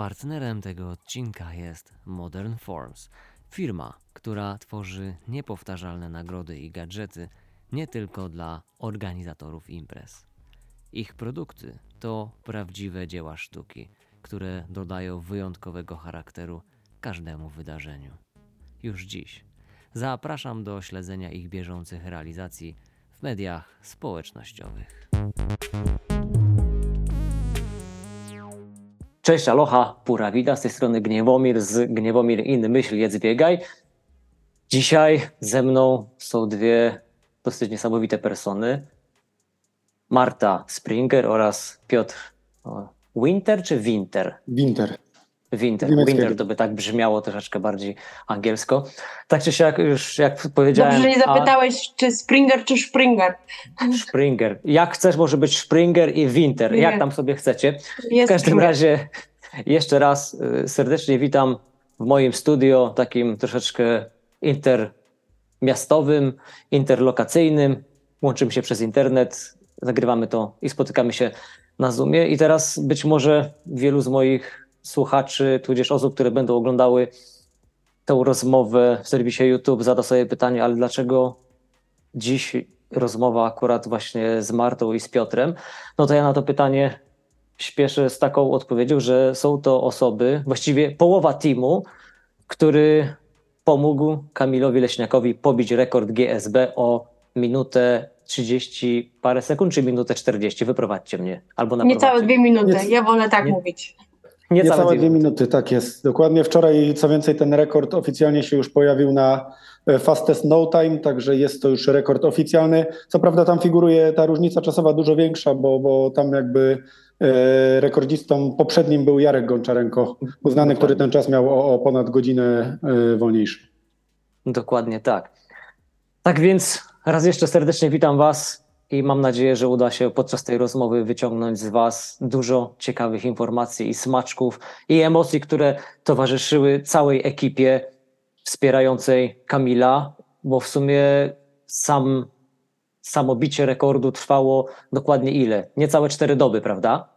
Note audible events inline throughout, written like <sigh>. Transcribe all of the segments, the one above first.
Partnerem tego odcinka jest Modern Forms, firma, która tworzy niepowtarzalne nagrody i gadżety nie tylko dla organizatorów imprez. Ich produkty to prawdziwe dzieła sztuki, które dodają wyjątkowego charakteru każdemu wydarzeniu. Już dziś zapraszam do śledzenia ich bieżących realizacji w mediach społecznościowych. Cześć, aloha, pura vida, z tej strony Gniewomir z Gniewomir Inny Myśl, jedz, biegaj. Dzisiaj ze mną są dwie dosyć niesamowite persony. Marta Springer oraz Piotr Winter czy Winter? Winter. Winter. Niemieckiego. Winter to by tak brzmiało troszeczkę bardziej angielsko. Tak czy siak, już jak powiedziałem... Dobrze, że nie a- zapytałeś, czy Springer, czy Springer. Springer. Jak chcesz, może być Springer i Winter. Jak Nie. tam sobie chcecie. W Jest każdym Springer. razie jeszcze raz y, serdecznie witam w moim studio, takim troszeczkę intermiastowym, interlokacyjnym. Łączymy się przez internet, nagrywamy to i spotykamy się na Zoomie. I teraz być może wielu z moich słuchaczy, tudzież osób, które będą oglądały tę rozmowę w serwisie YouTube, zada sobie pytanie, ale dlaczego dziś rozmowa akurat właśnie z Martą i z Piotrem? No to ja na to pytanie śpieszę z taką odpowiedzią, że są to osoby, właściwie połowa teamu, który pomógł Kamilowi Leśniakowi pobić rekord GSB o minutę 30 parę sekund, czy minutę 40. Wyprowadźcie mnie. Albo Niecałe dwie minuty. Nie- Ja wolę tak nie- mówić. Niecałe Niecałe dwie dwie minuty, tak jest. Dokładnie wczoraj, co więcej, ten rekord oficjalnie się już pojawił na e, Fastest No Time, także jest to już rekord oficjalny. Co prawda tam figuruje ta różnica czasowa dużo większa, bo, bo tam jakby e, rekordzistą poprzednim był Jarek Gonczarenko, uznany, który ten czas miał o, o ponad godzinę e, wolniejszy. Dokładnie tak. Tak więc raz jeszcze serdecznie witam Was i mam nadzieję, że uda się podczas tej rozmowy wyciągnąć z Was dużo ciekawych informacji i smaczków i emocji, które towarzyszyły całej ekipie wspierającej Kamila, bo w sumie sam, samo bicie rekordu trwało dokładnie ile? Niecałe cztery doby, prawda?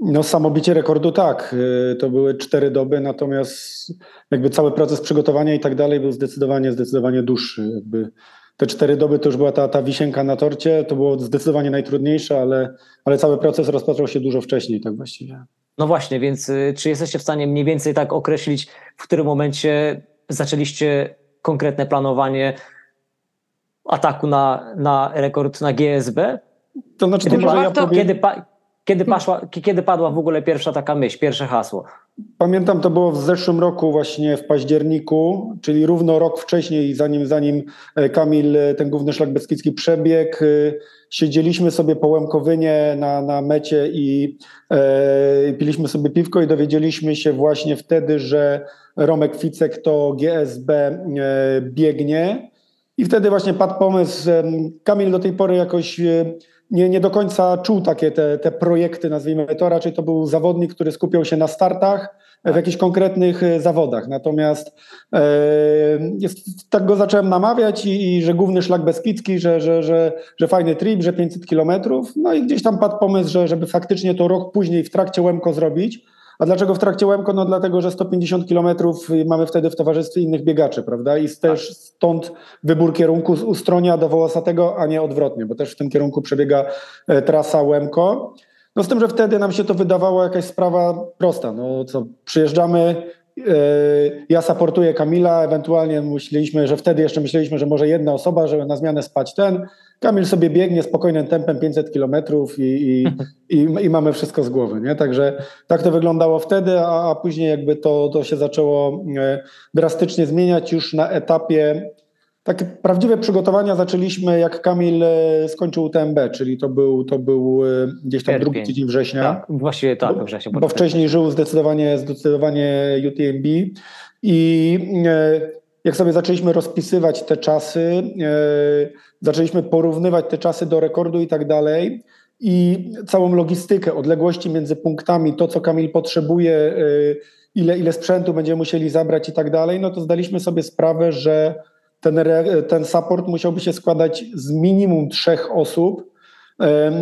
No samobicie rekordu tak, y, to były cztery doby, natomiast jakby cały proces przygotowania i tak dalej był zdecydowanie, zdecydowanie dłuższy. Jakby te cztery doby to już była ta, ta wisienka na torcie, to było zdecydowanie najtrudniejsze, ale, ale cały proces rozpoczął się dużo wcześniej tak właściwie. No właśnie, więc y, czy jesteście w stanie mniej więcej tak określić, w którym momencie zaczęliście konkretne planowanie ataku na, na rekord na GSB? To znaczy, Kiedy, to ja powiem, kiedy, pa, kiedy, paszła, kiedy padła w ogóle pierwsza taka myśl, pierwsze hasło? Pamiętam to było w zeszłym roku właśnie w październiku, czyli równo rok wcześniej, zanim, zanim e, Kamil e, ten główny szlak beskidzki przebiegł, e, siedzieliśmy sobie po Łemkowynie na, na mecie i e, piliśmy sobie piwko i dowiedzieliśmy się właśnie wtedy, że Romek Ficek to GSB e, biegnie. I wtedy właśnie padł pomysł, em, Kamil do tej pory jakoś e, nie, nie do końca czuł takie te, te projekty, nazwijmy to, raczej to był zawodnik, który skupiał się na startach w jakichś konkretnych e, zawodach. Natomiast e, jest, tak go zacząłem namawiać i, i że główny szlak Beskidzki, że, że, że, że fajny trip, że 500 kilometrów. No i gdzieś tam padł pomysł, że, żeby faktycznie to rok później w trakcie Łemko zrobić. A dlaczego w trakcie Łemko? No dlatego, że 150 kilometrów mamy wtedy w towarzystwie innych biegaczy, prawda? I też stąd wybór kierunku z Ustronia do Wołosatego, a nie odwrotnie, bo też w tym kierunku przebiega e, trasa Łemko. No z tym, że wtedy nam się to wydawało jakaś sprawa prosta. No co, przyjeżdżamy, e, ja saportuję Kamila, ewentualnie myśleliśmy, że wtedy jeszcze myśleliśmy, że może jedna osoba, żeby na zmianę spać ten. Kamil sobie biegnie spokojnym tempem 500 kilometrów i, i, <laughs> i, i mamy wszystko z głowy, nie? Także tak to wyglądało wtedy, a, a później jakby to, to się zaczęło e, drastycznie zmieniać już na etapie takie prawdziwe przygotowania zaczęliśmy, jak Kamil e, skończył UTMB, czyli to był, to był e, gdzieś tam Sierpień. drugi tydzień września. Tak, właściwie tak, Bo- we wrześniu. Bo wcześniej żył zdecydowanie, zdecydowanie UTMB i jak sobie zaczęliśmy rozpisywać te czasy, zaczęliśmy porównywać te czasy do rekordu i tak dalej. I całą logistykę, odległości między punktami, to co Kamil potrzebuje, e, ile, ile sprzętu będziemy musieli zabrać i tak dalej, no to zdaliśmy sobie sprawę, że ten, ten support musiałby się składać z minimum trzech osób,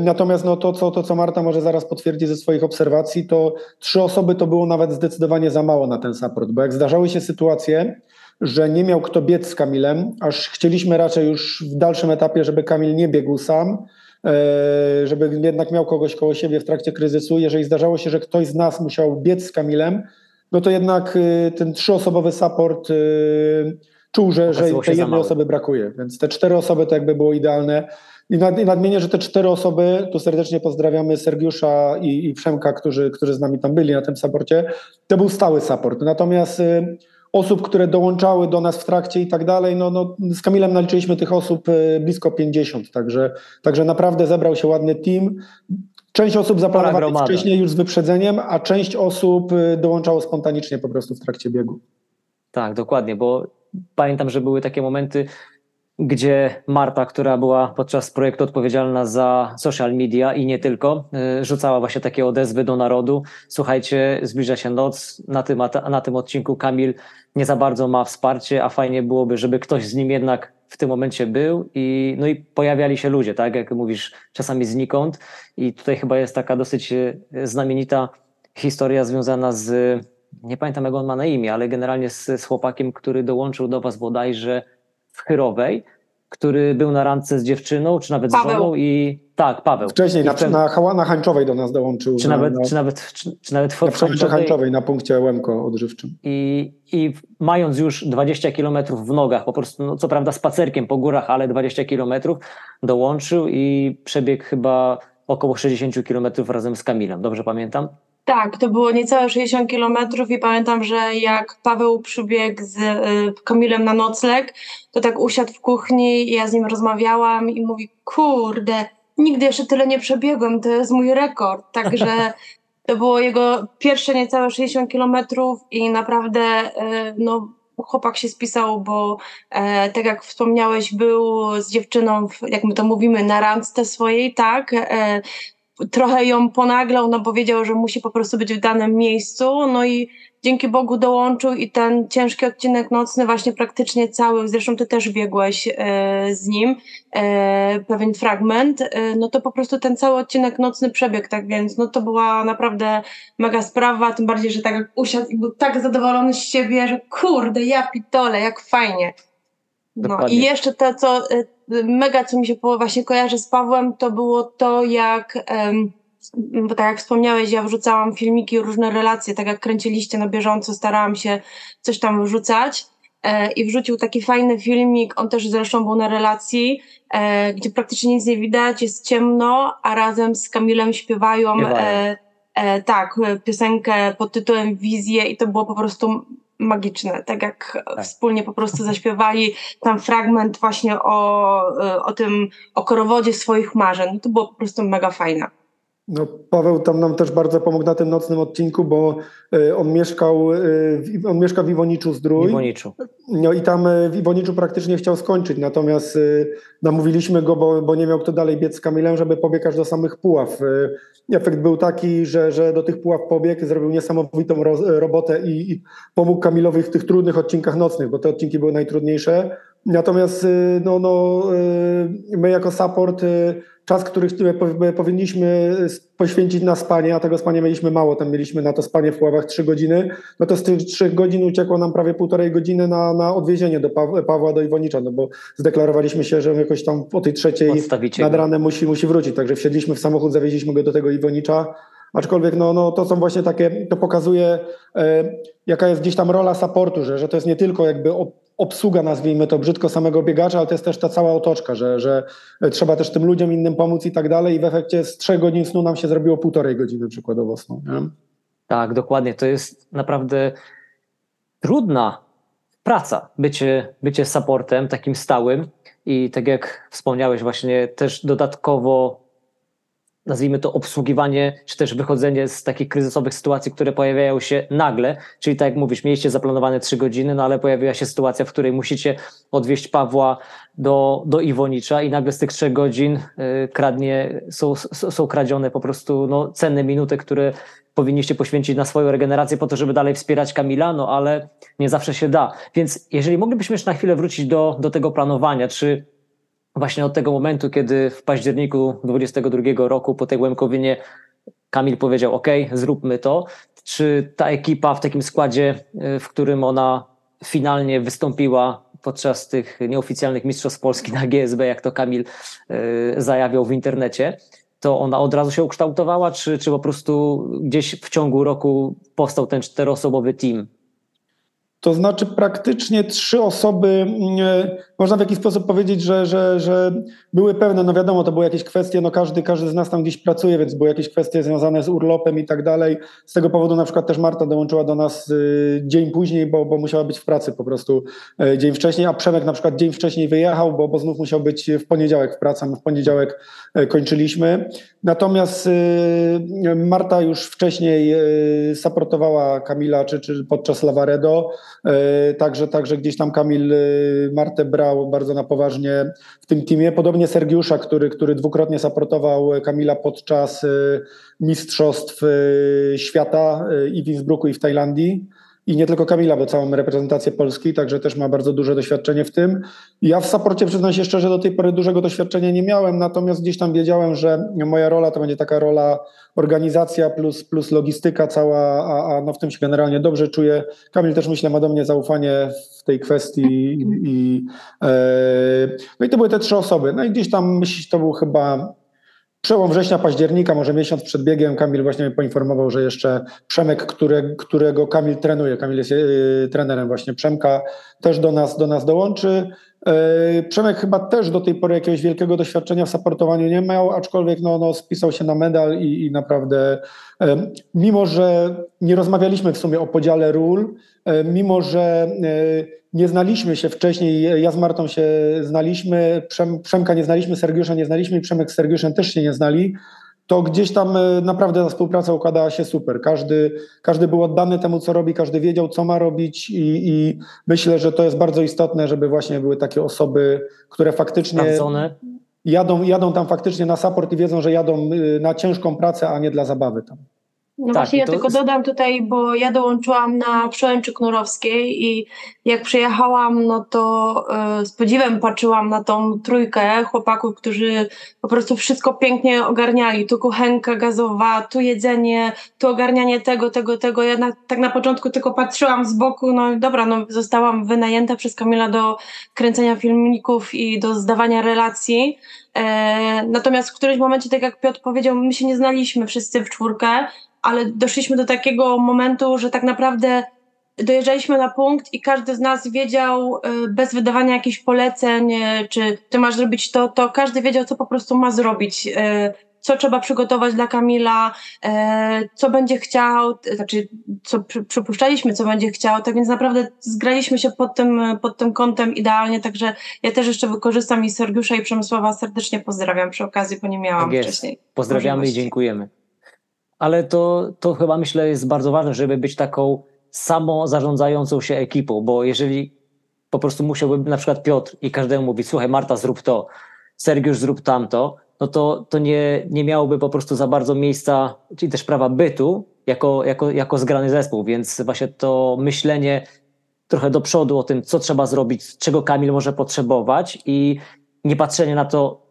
Natomiast no to, co, to, co Marta może zaraz potwierdzi ze swoich obserwacji, to trzy osoby to było nawet zdecydowanie za mało na ten support, bo jak zdarzały się sytuacje, że nie miał kto biec z Kamilem, aż chcieliśmy raczej już w dalszym etapie, żeby Kamil nie biegł sam, e, żeby jednak miał kogoś koło siebie w trakcie kryzysu. Jeżeli zdarzało się, że ktoś z nas musiał biec z Kamilem, no to jednak e, ten trzyosobowy support e, czuł, że, że tej jednej osoby brakuje. Więc te cztery osoby to jakby było idealne. I, nad, I nadmienię, że te cztery osoby, tu serdecznie pozdrawiamy Sergiusza i, i Przemka, którzy, którzy z nami tam byli na tym saporcie, to był stały support. Natomiast osób, które dołączały do nas w trakcie i tak dalej, no, no z Kamilem naliczyliśmy tych osób e, blisko 50, także, także naprawdę zebrał się ładny team. Część osób zaplanowała wcześniej już z wyprzedzeniem, a część osób e, dołączało spontanicznie po prostu w trakcie biegu. Tak, dokładnie, bo pamiętam, że były takie momenty, gdzie Marta, która była podczas projektu odpowiedzialna za social media i nie tylko, y, rzucała właśnie takie odezwy do narodu. Słuchajcie, zbliża się noc, na tym, na tym odcinku Kamil nie za bardzo ma wsparcie, a fajnie byłoby, żeby ktoś z nim jednak w tym momencie był i, no i pojawiali się ludzie, tak jak mówisz, czasami znikąd i tutaj chyba jest taka dosyć y, znamienita historia związana z, nie pamiętam jak on ma na imię, ale generalnie z, z chłopakiem, który dołączył do was bodajże w Chyrowej, który był na randce z dziewczyną, czy nawet Paweł. z żoną i tak, Paweł. Wcześniej na, na Hałana Hańczowej do nas dołączył. Czy nawet, na, czy nawet, czy, czy nawet w Hańczowej, Hańczowej na punkcie Łemko odżywczym. I, I mając już 20 kilometrów w nogach, po prostu, no, co prawda spacerkiem po górach, ale 20 kilometrów, dołączył i przebiegł chyba około 60 kilometrów razem z Kamilem. Dobrze pamiętam? Tak, to było niecałe 60 kilometrów i pamiętam, że jak Paweł przybiegł z y, Kamilem na nocleg, to tak usiadł w kuchni i ja z nim rozmawiałam i mówi, kurde, nigdy jeszcze tyle nie przebiegłem, to jest mój rekord. Także <laughs> to było jego pierwsze niecałe 60 kilometrów i naprawdę y, no, chłopak się spisał, bo e, tak jak wspomniałeś, był z dziewczyną, jak my to mówimy, na randce swojej, tak, e, trochę ją ponaglał, no bo wiedział, że musi po prostu być w danym miejscu, no i dzięki Bogu dołączył i ten ciężki odcinek nocny właśnie praktycznie cały, zresztą ty też biegłeś e, z nim, e, pewien fragment, e, no to po prostu ten cały odcinek nocny przebiegł, tak więc no to była naprawdę mega sprawa, tym bardziej, że tak jak usiadł i był tak zadowolony z siebie, że kurde, ja pitole, jak fajnie. No Dokładnie. i jeszcze to, co y, mega, co mi się właśnie kojarzy z Pawłem, to było to, jak, bo tak jak wspomniałeś, ja wrzucałam filmiki, różne relacje, tak jak kręciliście na bieżąco, starałam się coś tam wrzucać e, i wrzucił taki fajny filmik, on też zresztą był na relacji, e, gdzie praktycznie nic nie widać, jest ciemno, a razem z Kamilem śpiewają, e, e, tak, piosenkę pod tytułem Wizje i to było po prostu magiczne, tak jak tak. wspólnie po prostu zaśpiewali tam fragment właśnie o, o tym, o korowodzie swoich marzeń. To było po prostu mega fajne. No, Paweł tam nam też bardzo pomógł na tym nocnym odcinku, bo y, on mieszkał, y, on mieszka w Iwoniczu Zdrój. Iwoniczu. No i tam y, w Iwoniczu praktycznie chciał skończyć, natomiast namówiliśmy go, bo, bo nie miał kto dalej biec z Kamilem, żeby pobiegać do samych Puław. Efekt był taki, że, że do tych Puław pobiegł, zrobił niesamowitą ro, robotę i, i pomógł Kamilowi w tych trudnych odcinkach nocnych, bo te odcinki były najtrudniejsze. Natomiast no, no, my jako support czas, który powinniśmy poświęcić na spanie, a tego spania mieliśmy mało, tam mieliśmy na to spanie w Puławach 3 godziny, no to z tych 3 godzin uciekło nam prawie półtorej godziny na, na odwiezienie do Pawła do Iwonicza, no bo zdeklarowaliśmy się, że jakoś tam o tej trzeciej nad ranem musi, musi wrócić, także wsiedliśmy w samochód, zawieźliśmy go do tego Iwonicza, aczkolwiek no, no to są właśnie takie, to pokazuje e, jaka jest gdzieś tam rola supportu, że, że to jest nie tylko jakby obsługa, nazwijmy to brzydko, samego biegacza, ale to jest też ta cała otoczka, że, że trzeba też tym ludziom innym pomóc i tak dalej i w efekcie z trzech godzin snu nam się zrobiło półtorej godziny przykładowo snu. Nie? Tak, dokładnie. To jest naprawdę trudna praca, bycie, bycie supportem takim stałym i tak jak wspomniałeś właśnie też dodatkowo nazwijmy to obsługiwanie, czy też wychodzenie z takich kryzysowych sytuacji, które pojawiają się nagle, czyli tak jak mówisz, mieliście zaplanowane trzy godziny, no ale pojawiła się sytuacja, w której musicie odwieźć Pawła do, do Iwonicza i nagle z tych trzech godzin y, kradnie, są, są kradzione po prostu no, cenne minuty, które powinniście poświęcić na swoją regenerację po to, żeby dalej wspierać Kamila, no ale nie zawsze się da. Więc jeżeli moglibyśmy jeszcze na chwilę wrócić do, do tego planowania, czy właśnie od tego momentu, kiedy w październiku 22 roku po tej Łemkowinie Kamil powiedział: OK, zróbmy to. Czy ta ekipa w takim składzie, y, w którym ona finalnie wystąpiła podczas tych nieoficjalnych Mistrzostw Polski na GSB, jak to Kamil y, zajawiał w internecie, to ona od razu się ukształtowała, czy, czy po prostu gdzieś w ciągu roku powstał ten czteroosobowy team? To znaczy praktycznie trzy osoby, mm, można w jakiś sposób powiedzieć, że, że, że były pewne, no wiadomo, to były jakieś kwestie, no każdy, każdy z nas tam gdzieś pracuje, więc były jakieś kwestie związane z urlopem i tak dalej. Z tego powodu na przykład też Marta dołączyła do nas y, dzień później, bo, bo musiała być w pracy po prostu y, dzień wcześniej, a Przemek na przykład dzień wcześniej wyjechał, bo, bo znów musiał być w poniedziałek w pracy, my w poniedziałek kończyliśmy. Natomiast Marta już wcześniej supportowała Kamila czy, czy podczas Lavaredo, także, także gdzieś tam Kamil Martę brał bardzo na poważnie w tym teamie. Podobnie Sergiusza, który, który dwukrotnie saportował Kamila podczas y, Mistrzostw y, Świata y, i w Innsbrucku, i w Tajlandii. I nie tylko Kamila, bo całą reprezentację Polski, także też ma bardzo duże doświadczenie w tym. Ja w saporcie przyznam się szczerze, do tej pory dużego doświadczenia nie miałem, natomiast gdzieś tam wiedziałem, że moja rola to będzie taka rola organizacja plus, plus logistyka cała, a, a no w tym się generalnie dobrze czuję. Kamil też myślę ma do mnie zaufanie w tej kwestii i, i e, no i to były te trzy osoby. No i gdzieś tam myślę, to był chyba Przełom września, października, może miesiąc przed biegiem, Kamil właśnie mnie poinformował, że jeszcze Przemek, które, którego Kamil trenuje, Kamil jest yy, trenerem właśnie Przemka, też do nas, do nas dołączy. Yy, Przemek chyba też do tej pory jakiegoś wielkiego doświadczenia w supportowaniu nie miał, aczkolwiek no, no, spisał się na medal i, i naprawdę, mimo że nie rozmawialiśmy w sumie o podziale ról, mimo że yy, nie znaliśmy się wcześniej, ja z Martą się znaliśmy, Przem, Przemka nie znaliśmy, Sergiusza nie znaliśmy i Przemek z Sergiuszem też się nie znali, to gdzieś tam e, naprawdę ta współpraca układała się super. Każdy, każdy był oddany temu, co robi, każdy wiedział, co ma robić i, i myślę, że to jest bardzo istotne, żeby właśnie były takie osoby, które faktycznie Sprawdzone. Jadą, jadą tam faktycznie na support i wiedzą, że jadą e, na ciężką pracę, a nie dla zabawy tam. No tak, właśnie ja tylko dodam tutaj, bo ja dołączyłam na przełęczy knurowskiej i jak przyjechałam, no to y, z podziwem patrzyłam na tą trójkę chłopaków, którzy po prostu wszystko pięknie ogarniali. Tu kuchenka gazowa, tu jedzenie, tu ogarnianie tego, tego, tego. Ja na, tak na początku tylko patrzyłam z boku, no dobra, no zostałam wynajęta przez Kamila do kręcenia filmików i do zdawania relacji. E, natomiast w którymś momencie, tak jak Piotr powiedział, my się nie znaliśmy wszyscy w czwórkę, ale doszliśmy do takiego momentu, że tak naprawdę dojeżdżaliśmy na punkt i każdy z nas wiedział, y, bez wydawania jakichś poleceń, y, czy ty masz zrobić to, to każdy wiedział, co po prostu ma zrobić, y, co trzeba przygotować dla Kamila, co będzie chciał, znaczy co przypuszczaliśmy, co będzie chciał, tak więc naprawdę zgraliśmy się pod tym, pod tym kątem idealnie, także ja też jeszcze wykorzystam i Sergiusza i Przemysława serdecznie pozdrawiam przy okazji, bo nie miałam tak wcześniej. Pozdrawiamy i dziękujemy ale to, to chyba myślę jest bardzo ważne, żeby być taką samozarządzającą się ekipą, bo jeżeli po prostu musiałby na przykład Piotr i każdemu mówić, słuchaj Marta zrób to, Sergiusz zrób tamto, no to, to nie, nie miałoby po prostu za bardzo miejsca, czyli też prawa bytu jako, jako, jako zgrany zespół, więc właśnie to myślenie trochę do przodu o tym, co trzeba zrobić, czego Kamil może potrzebować i nie patrzenie na to,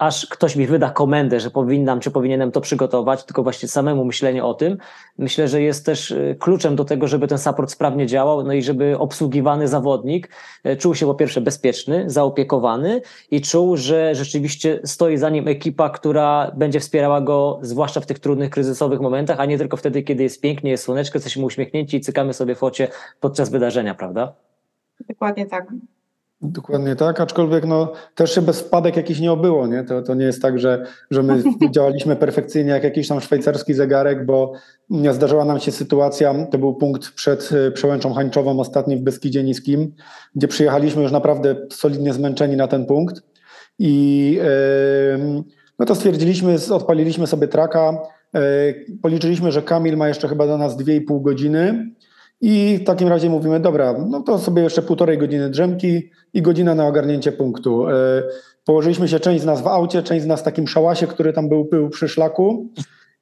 aż ktoś mi wyda komendę, że powinnam czy powinienem to przygotować, tylko właśnie samemu myślenie o tym, myślę, że jest też y, kluczem do tego, żeby ten support sprawnie działał, no i żeby obsługiwany zawodnik y, czuł się po pierwsze bezpieczny, zaopiekowany i czuł, że rzeczywiście stoi za nim ekipa, która będzie wspierała go, zwłaszcza w tych trudnych, kryzysowych momentach, a nie tylko wtedy, kiedy jest pięknie, jest słoneczko, jesteśmy uśmiechnięci i cykamy sobie focie podczas wydarzenia, prawda? Dokładnie tak. Dokładnie tak, aczkolwiek no, też się bez wpadek jakichś nie obyło. Nie? To, to nie jest tak, że, że my <laughs> działaliśmy perfekcyjnie jak jakiś tam szwajcarski zegarek, bo zdarzyła nam się sytuacja, to był punkt przed e, przełęczą hańczową ostatni w Beskidzie Niskim, gdzie przyjechaliśmy już naprawdę solidnie zmęczeni na ten punkt i yy, no to stwierdziliśmy, odpaliliśmy sobie traka, yy, policzyliśmy, że Kamil ma jeszcze chyba do nas 2,5 godziny, i w takim razie mówimy, dobra, no to sobie jeszcze półtorej godziny drzemki i godzina na ogarnięcie punktu. E, położyliśmy się część z nas w aucie, część z nas w takim szałasie, który tam był, był przy szlaku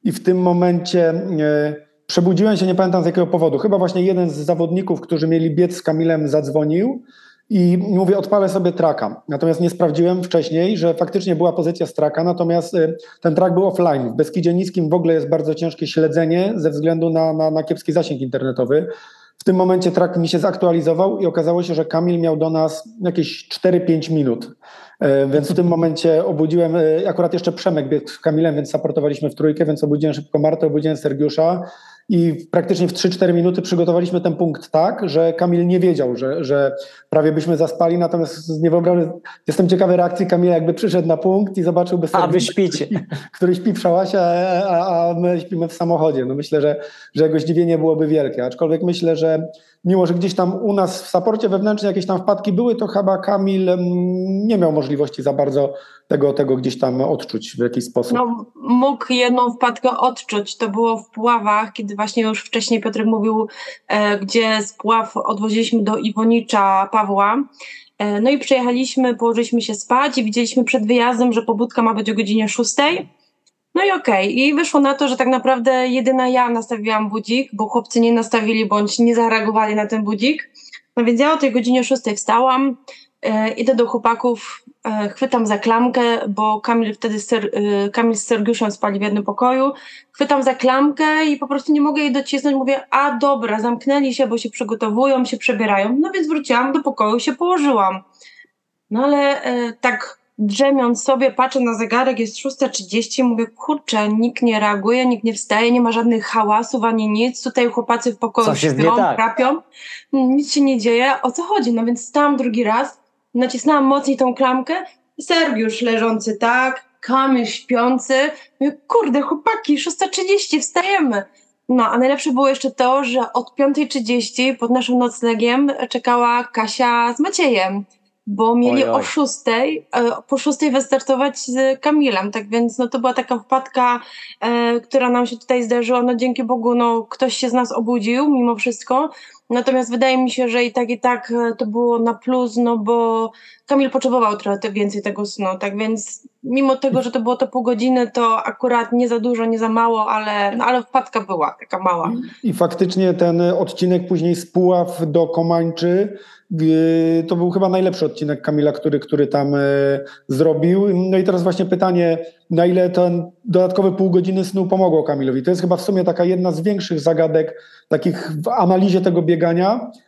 i w tym momencie e, przebudziłem się, nie pamiętam z jakiego powodu. Chyba właśnie jeden z zawodników, którzy mieli biec z Kamilem zadzwonił i mówię, odpalę sobie traka. Natomiast nie sprawdziłem wcześniej, że faktycznie była pozycja z traka, natomiast y, ten trak był offline. W Beskidzie Niskim w ogóle jest bardzo ciężkie śledzenie ze względu na, na, na kiepski zasięg internetowy. W tym momencie trak mi się zaktualizował i okazało się, że Kamil miał do nas jakieś 4-5 minut. E, więc w tym momencie obudziłem, e, akurat jeszcze Przemek biegł z Kamilem, więc supportowaliśmy w trójkę, więc obudziłem szybko Martę, obudziłem Sergiusza i praktycznie w 3-4 minuty przygotowaliśmy ten punkt tak, że Kamil nie wiedział, że, że prawie byśmy zaspali, natomiast nie wyobrażam, jestem ciekawy reakcji Kamila, jakby przyszedł na punkt i zobaczyłby A wy śpicie. <laughs> Który śpi w szałasie, a, a my śpimy w samochodzie. No myślę, że, że jego zdziwienie byłoby wielkie, aczkolwiek myślę, że mimo, że gdzieś tam u nas w saporcie wewnętrznie jakieś tam wpadki były, to chyba Kamil nie miał możliwości za bardzo tego, tego gdzieś tam odczuć w jakiś sposób. No, mógł jedną wpadkę odczuć. To było w Puławach, kiedy właśnie już wcześniej Piotrek mówił, e, gdzie z Puław odwoziliśmy do Iwonicza Pawła. E, no i przyjechaliśmy, położyliśmy się spać i widzieliśmy przed wyjazdem, że pobudka ma być o godzinie 6. No i okej, okay. i wyszło na to, że tak naprawdę jedyna ja nastawiłam budzik, bo chłopcy nie nastawili bądź nie zareagowali na ten budzik. No więc ja o tej godzinie 6 wstałam, e, idę do chłopaków, e, chwytam za klamkę, bo Kamil wtedy Ser, e, Kamil z Sergiuszem spali w jednym pokoju. Chwytam za klamkę i po prostu nie mogę jej docisnąć. Mówię, a dobra, zamknęli się, bo się przygotowują, się przebierają. No więc wróciłam do pokoju, się położyłam. No ale e, tak drzemiąc sobie, patrzę na zegarek, jest 6.30, mówię, kurczę, nikt nie reaguje, nikt nie wstaje, nie ma żadnych hałasów ani nic, tutaj chłopacy w pokoju śpią, tak. krapią, nic się nie dzieje, o co chodzi? No więc stałam drugi raz, nacisnęłam mocniej tą klamkę, Sergiusz leżący tak, Kamil śpiący, mówię, kurde, chłopaki, 6.30, wstajemy. No, a najlepsze było jeszcze to, że od 5.30 pod naszym noclegiem czekała Kasia z Maciejem bo mieli oj, oj. o szóstej, e, po szóstej wystartować z Kamilem, tak więc no to była taka wpadka, e, która nam się tutaj zdarzyła, no dzięki Bogu, no ktoś się z nas obudził mimo wszystko, natomiast wydaje mi się, że i tak i tak e, to było na plus, no bo Kamil potrzebował trochę więcej tego snu, tak więc mimo tego, że to było to pół godziny, to akurat nie za dużo, nie za mało, ale, no, ale wpadka była taka mała. I faktycznie ten odcinek później z Puław do Komańczy, to był chyba najlepszy odcinek Kamila, który, który tam y, zrobił. No i teraz właśnie pytanie, na ile ten dodatkowe pół godziny snu pomogło Kamilowi? To jest chyba w sumie taka jedna z większych zagadek takich w analizie tego biegania, E,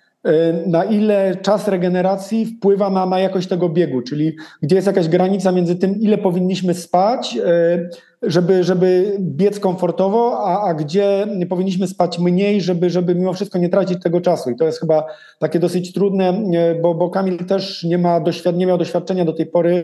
na ile czas regeneracji wpływa na, na jakość tego biegu, czyli gdzie jest jakaś granica między tym, ile powinniśmy spać, e, żeby, żeby biec komfortowo, a, a gdzie powinniśmy spać mniej, żeby, żeby mimo wszystko nie tracić tego czasu. I to jest chyba takie dosyć trudne, e, bo, bo Kamil też nie, ma doświad- nie miał doświadczenia do tej pory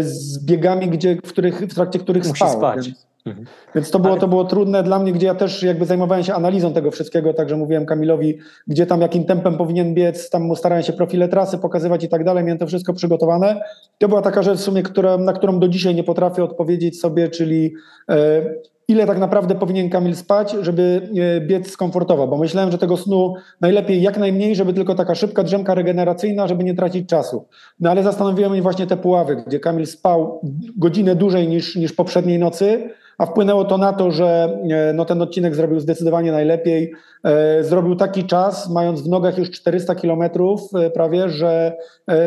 z biegami, gdzie, w, których, w trakcie których Musi spał. Spać. Więc... Mhm. Więc to było, to było trudne dla mnie, gdzie ja też jakby zajmowałem się analizą tego wszystkiego, także mówiłem Kamilowi, gdzie tam jakim tempem powinien biec, tam starałem się profile trasy pokazywać i tak dalej, miałem to wszystko przygotowane. To była taka rzecz w sumie, która, na którą do dzisiaj nie potrafię odpowiedzieć sobie, czyli e, ile tak naprawdę powinien Kamil spać, żeby e, biec komfortowo, bo myślałem, że tego snu najlepiej jak najmniej, żeby tylko taka szybka drzemka regeneracyjna, żeby nie tracić czasu. No ale zastanowiłem mnie właśnie te puławy, gdzie Kamil spał godzinę dłużej niż, niż poprzedniej nocy, a wpłynęło to na to, że e, no, ten odcinek zrobił zdecydowanie najlepiej. E, zrobił taki czas, mając w nogach już 400 kilometrów e, prawie, że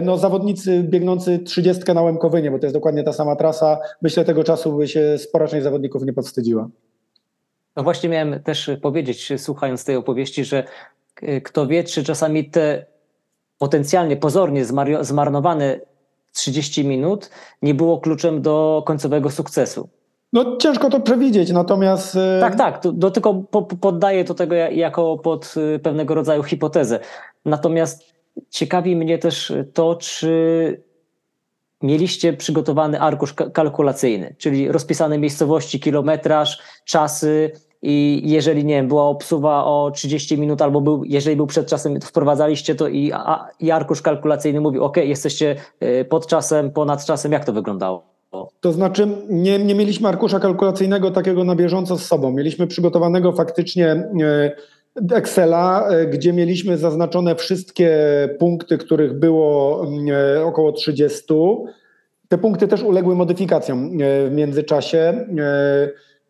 no, zawodnicy biegnący 30 na Łemkowynie, bo to jest dokładnie ta sama trasa, myślę tego czasu by się spora część zawodników nie podstydziła. No właśnie miałem też powiedzieć, słuchając tej opowieści, że kto wie, czy czasami te potencjalnie, pozornie zmarnowane 30 minut nie było kluczem do końcowego sukcesu. No ciężko to przewidzieć, natomiast... E, tak, tak, to, to tylko po, poddaję to tego jako pod e, pewnego rodzaju hipotezę. Natomiast ciekawi mnie też to, czy mieliście przygotowany arkusz kalkulacyjny, czyli rozpisane miejscowości, kilometraż, czasy i jeżeli, nie wiem, była obsuwa o 30 minut albo był, jeżeli był przed czasem, wprowadzaliście to i, a, i arkusz kalkulacyjny mówił, ok, jesteście e, pod czasem, ponad czasem, jak to wyglądało? To znaczy, nie, nie mieliśmy arkusza kalkulacyjnego takiego na bieżąco z sobą. Mieliśmy przygotowanego faktycznie e, Excela, e, gdzie mieliśmy zaznaczone wszystkie punkty, których było e, około 30. Te punkty też uległy modyfikacjom w międzyczasie.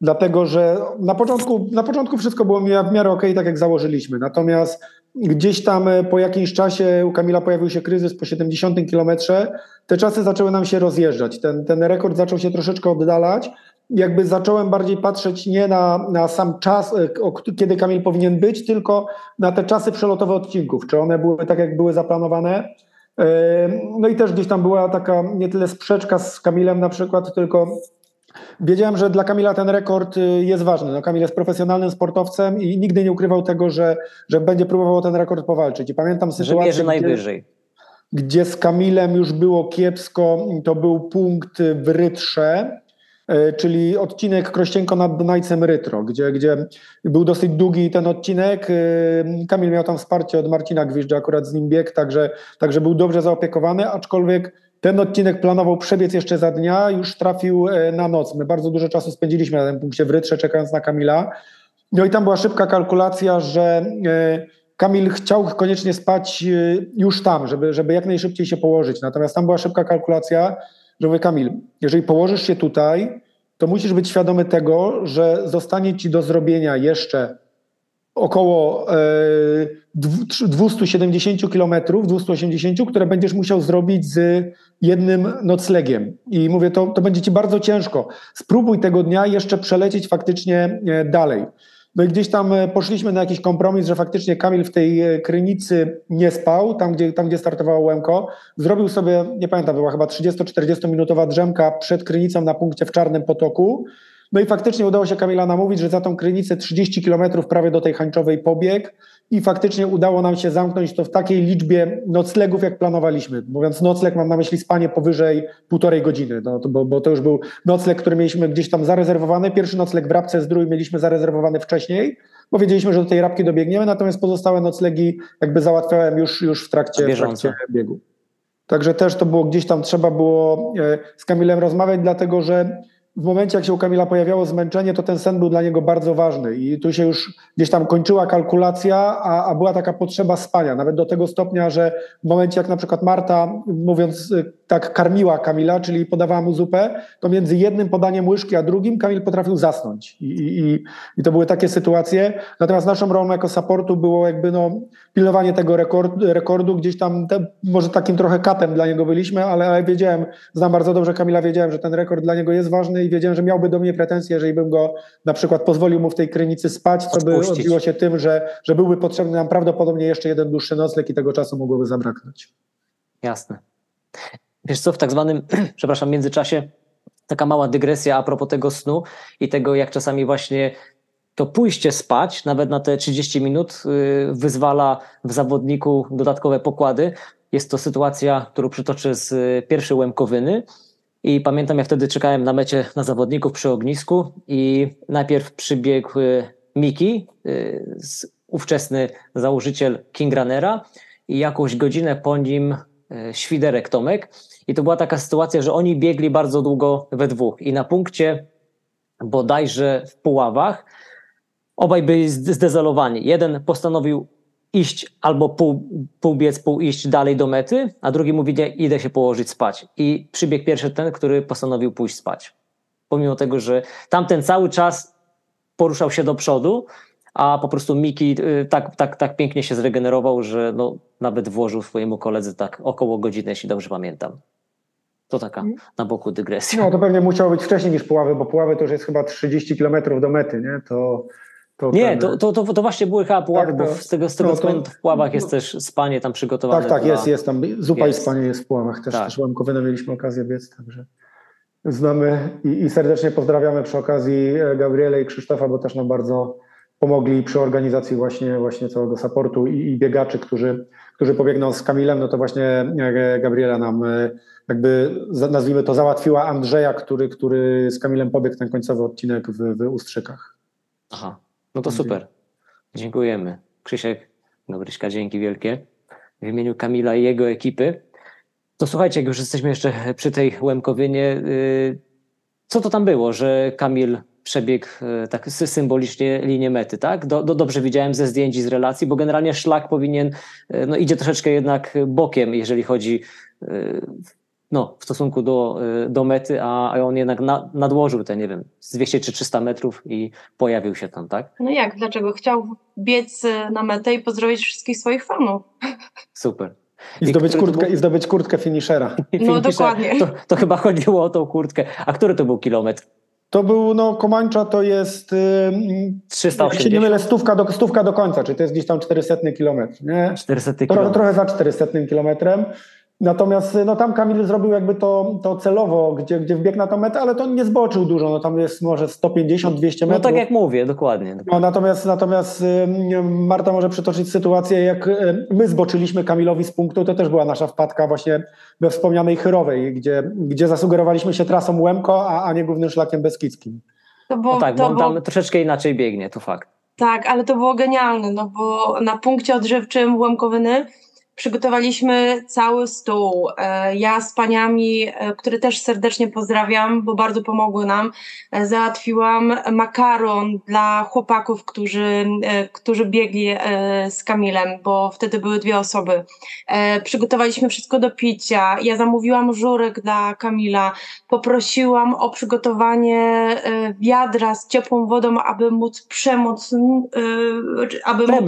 dlatego że na początku, na początku wszystko było w miarę ok, tak jak założyliśmy. Natomiast gdzieś tam e, po jakimś czasie u Kamila pojawił się kryzys po 70 kilometrze. Te czasy zaczęły nam się rozjeżdżać. Ten, ten rekord zaczął się troszeczkę oddalać. Jakby zacząłem bardziej patrzeć nie na, na sam czas, e, kiedy Kamil powinien być, tylko na te czasy przelotowe odcinków. Czy one były tak, jak były zaplanowane? No i też gdzieś tam była taka nie tyle sprzeczka z Kamilem na przykład, tylko wiedziałem, że dla Kamila ten rekord y, jest ważny. No, Kamil jest profesjonalnym sportowcem i nigdy nie ukrywał tego, że, że będzie próbował ten rekord powalczyć. I pamiętam sytuację, że najwyżej. Gdzie, gdzie z Kamilem już było kiepsko, to był punkt w Rytrze, E, czyli odcinek Krościenko nad Dunajcem Rytro, gdzie, gdzie był dosyć długi ten odcinek. E, Kamil miał tam wsparcie od Marcina Gwizdża, akurat z nim bieg, także, także był dobrze zaopiekowany, aczkolwiek ten odcinek planował przebiec jeszcze za dnia, już trafił e, na noc. My bardzo dużo czasu spędziliśmy na tym punkcie w Rytrze, czekając na Kamila. No i tam była szybka kalkulacja, że Kamil chciał koniecznie spać już tam, żeby, żeby jak najszybciej się położyć. Natomiast tam była szybka kalkulacja, że mówię, Kamil, jeżeli położysz się tutaj, to musisz być świadomy tego, że zostanie ci do zrobienia jeszcze około e, 270 km, 280, które będziesz musiał zrobić z jednym noclegiem. I mówię, to, to będzie ci bardzo ciężko. Spróbuj tego dnia jeszcze przelecieć faktycznie e, dalej. No i gdzieś tam e, poszliśmy na jakiś kompromis, że faktycznie Kamil w tej e, Krynicy nie spał, tam gdzie, tam gdzie startowało Łemko. Zrobił sobie, nie pamiętam, była chyba 30-40 minutowa drzemka przed Krynicą na punkcie w Czarnym Potoku. No i faktycznie udało się Kamila namówić, że za tą Krynicę 30 kilometrów prawie do tej Hańczowej pobieg i faktycznie udało nam się zamknąć to w takiej liczbie noclegów, jak planowaliśmy. Mówiąc nocleg, mam na myśli spanie powyżej półtorej godziny, no, bo, bo, to już był nocleg, który mieliśmy gdzieś tam zarezerwowany. Pierwszy nocleg w Rabce Zdrój mieliśmy zarezerwowany wcześniej, bo wiedzieliśmy, że do tej Rabki dobiegniemy, natomiast pozostałe noclegi jakby załatwiałem już, już w, trakcie, w trakcie biegu. Także też to było gdzieś tam, trzeba było e, z Kamilem rozmawiać, dlatego że w momencie, jak się u Kamila pojawiało zmęczenie, to ten sen był dla niego bardzo ważny i tu się już gdzieś tam kończyła kalkulacja, a, a, była taka potrzeba spania, nawet do tego stopnia, że w momencie, jak na przykład Marta, mówiąc y, tak, karmiła Kamila, czyli podawała mu zupę, to między jednym podaniem łyżki a drugim Kamil potrafił zasnąć. I, i, i to były takie sytuacje. Natomiast naszą rolą jako supportu było jakby no, pilnowanie tego rekordu, rekordu gdzieś tam, te, może takim trochę katem dla niego byliśmy, ale, ale wiedziałem, znam bardzo dobrze Kamila, wiedziałem, że ten rekord dla niego jest ważny i wiedziałem, że miałby do mnie pretensje, jeżeli bym go na przykład pozwolił mu w tej krynicy spać, co by odbiło się tym, że, że byłby potrzebny nam prawdopodobnie jeszcze jeden dłuższy nocleg i tego czasu mogłoby zabraknąć. Jasne. Wiesz co, w tak zwanym, <clears throat> przepraszam, międzyczasie taka mała dygresja a propos tego snu i tego, jak czasami właśnie to pójście spać, nawet na te 30 minut, y, wyzwala w zawodniku dodatkowe pokłady. Jest to sytuacja, którą przytoczę z pierwszej Łemkowyny. I pamiętam, jak wtedy czekałem na mecie na zawodników przy ognisku i najpierw przybiegł y, Miki, y, ówczesny założyciel King Runnera i jakąś godzinę po nim Świderek Tomek. I to była taka sytuacja, że oni biegli bardzo długo we dwóch i na punkcie bodajże w Puławach obaj byli zdezolowani. Jeden postanowił iść albo pół, pół biec, pół iść dalej do mety, a drugi mówi, nie, idę się położyć spać. I przybiegł pierwszy ten, który postanowił pójść spać. Pomimo tego, że tamten cały czas poruszał się do przodu, a po prostu Miki y, tak, tak, tak pięknie się zregenerował, że no, nawet włożył swojemu koledze tak około godziny, jeśli dobrze pamiętam. To taka na boku dygresja. No to pewnie musiało być wcześniej niż Puławy, bo Puławy to już jest chyba 30 kilometrów do mety, nie? To, to nie, ten... to, to, to, to, właśnie były chyba Puławy, tak, bo z tego, z tego no, w Puławach jest też spanie tam przygotowane. Tak, tak, dla... jest, jest tam. Zupa jest. i spanie jest w Puławach. Też, tak. też Łamkowynę mieliśmy okazję biec, także znamy i, i serdecznie pozdrawiamy przy okazji e, Gabriele i Krzysztofa, bo też nam bardzo pomogli przy organizacji właśnie, właśnie całego supportu i, i biegaczy, którzy, którzy pobiegną z Kamilem, no to właśnie e, Gabriela nam e, jakby nazwijmy to załatwiła Andrzeja, który, który z Kamilem pobiegł ten końcowy odcinek w, w Ustrzykach. Aha, no to super. Dziękujemy. Krzysiek, Gabryśka, dzięki wielkie. W imieniu Kamila i jego ekipy. To słuchajcie, jak już jesteśmy jeszcze przy tej Łemkowynie, y, co to tam było, że Kamil przebiegł e, tak symbolicznie linię mety, tak? Do, do, dobrze widziałem ze zdjęć i z relacji, bo generalnie szlak powinien, e, no idzie troszeczkę jednak bokiem, jeżeli chodzi no, w stosunku do, y, do mety, a, a on jednak na, nadłożył te, nie wiem, z 200 czy 300 metrów i pojawił się tam, tak? No jak, dlaczego? Chciał biec y, na metę i pozdrowić wszystkich swoich fanów. <laughs> Super. I I zdobyć, kurtkę, był- I zdobyć kurtkę finishera. <laughs> No, dokładnie. To, to chyba chodziło o tą kurtkę. A który to był kilometr? To był, no Komańcza to jest, yy, jak się nie 380? mylę, stówka do, stówka do końca, czyli to jest gdzieś tam 400 kilometr, nie? 400 Trochę, kilometrów. trochę za 400 kilometrem. Natomiast no, tam Kamil zrobił jakby to, to celowo, gdzie, gdzie wbiegł na tą metę, ale to nie zboczył dużo, no tam jest może 150-200 metrów. No tak jak mówię, dokładnie. No, natomiast natomiast Marta może przytoczyć sytuację, jak y, my zboczyliśmy Kamilowi z punktu, to też była nasza wpadka właśnie we wspomnianej Chyrowej, gdzie, gdzie zasugerowaliśmy się trasą Łemko, a, a nie głównym szlakiem beskidzkim. To było, No tak, to bo on było, tam troszeczkę inaczej biegnie, to fakt. tak, ale to było genialne, no bo na punkcie odżywczym Łemkowyny przygotowaliśmy cały stół. E, Ja z paniami, e, które też serdecznie pozdrawiam, bo bardzo pomogły nam, e, załatwiłam makaron dla chłopaków, którzy, którzy biegli z Kamilem, bo wtedy były dwie osoby. Przygotowaliśmy wszystko do picia. Ja zamówiłam żurek dla Kamila. Poprosiłam o przygotowanie wiadra z ciepłą wodą, aby móc przemóc, e, aby móc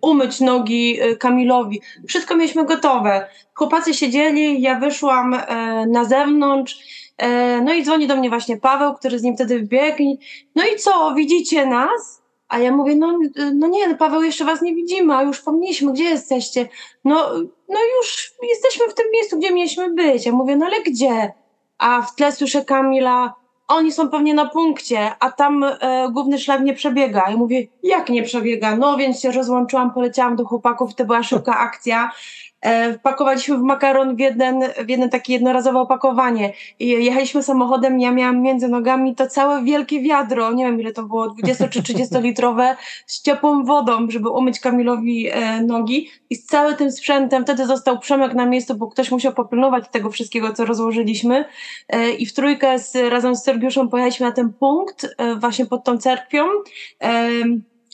umyć nogi Kamilowi. Wszystko mieliśmy gotowe. Chłopacy siedzieli, ja wyszłam e, na zewnątrz. E, no i dzwoni do mnie właśnie Paweł, który z nim wtedy wbiegł. i, No i co, widzicie nas? A ja mówię, no, no nie, no Paweł, jeszcze was nie widzimy, a już pomnieliśmy, gdzie jesteście? No, no już jesteśmy w tym miejscu, gdzie mieliśmy być. Ja mówię, no ale gdzie? A w tle słyszę Kamila, oni są pewnie na punkcie, a tam e, główny szlak nie przebiega. Ja mówię, jak nie przebiega? No więc się rozłączyłam, poleciałam do chłopaków, to była szybka akcja. E, wpakowaliśmy w makaron w jeden, w jeden takie jednorazowe opakowanie. Jechaliśmy samochodem, ja miałam między nogami to całe wielkie wiadro, nie wiem ile to było, 20 czy 30 litrowe, z ciepłą wodą, żeby umyć Kamilowi e, nogi. I z całym tym sprzętem, wtedy został Przemek na miejscu, bo ktoś musiał popilnować tego wszystkiego, co rozłożyliśmy. E, I w trójkę z, razem z Sergiuszem pojechaliśmy na ten punkt, właśnie pod tą cerkwią.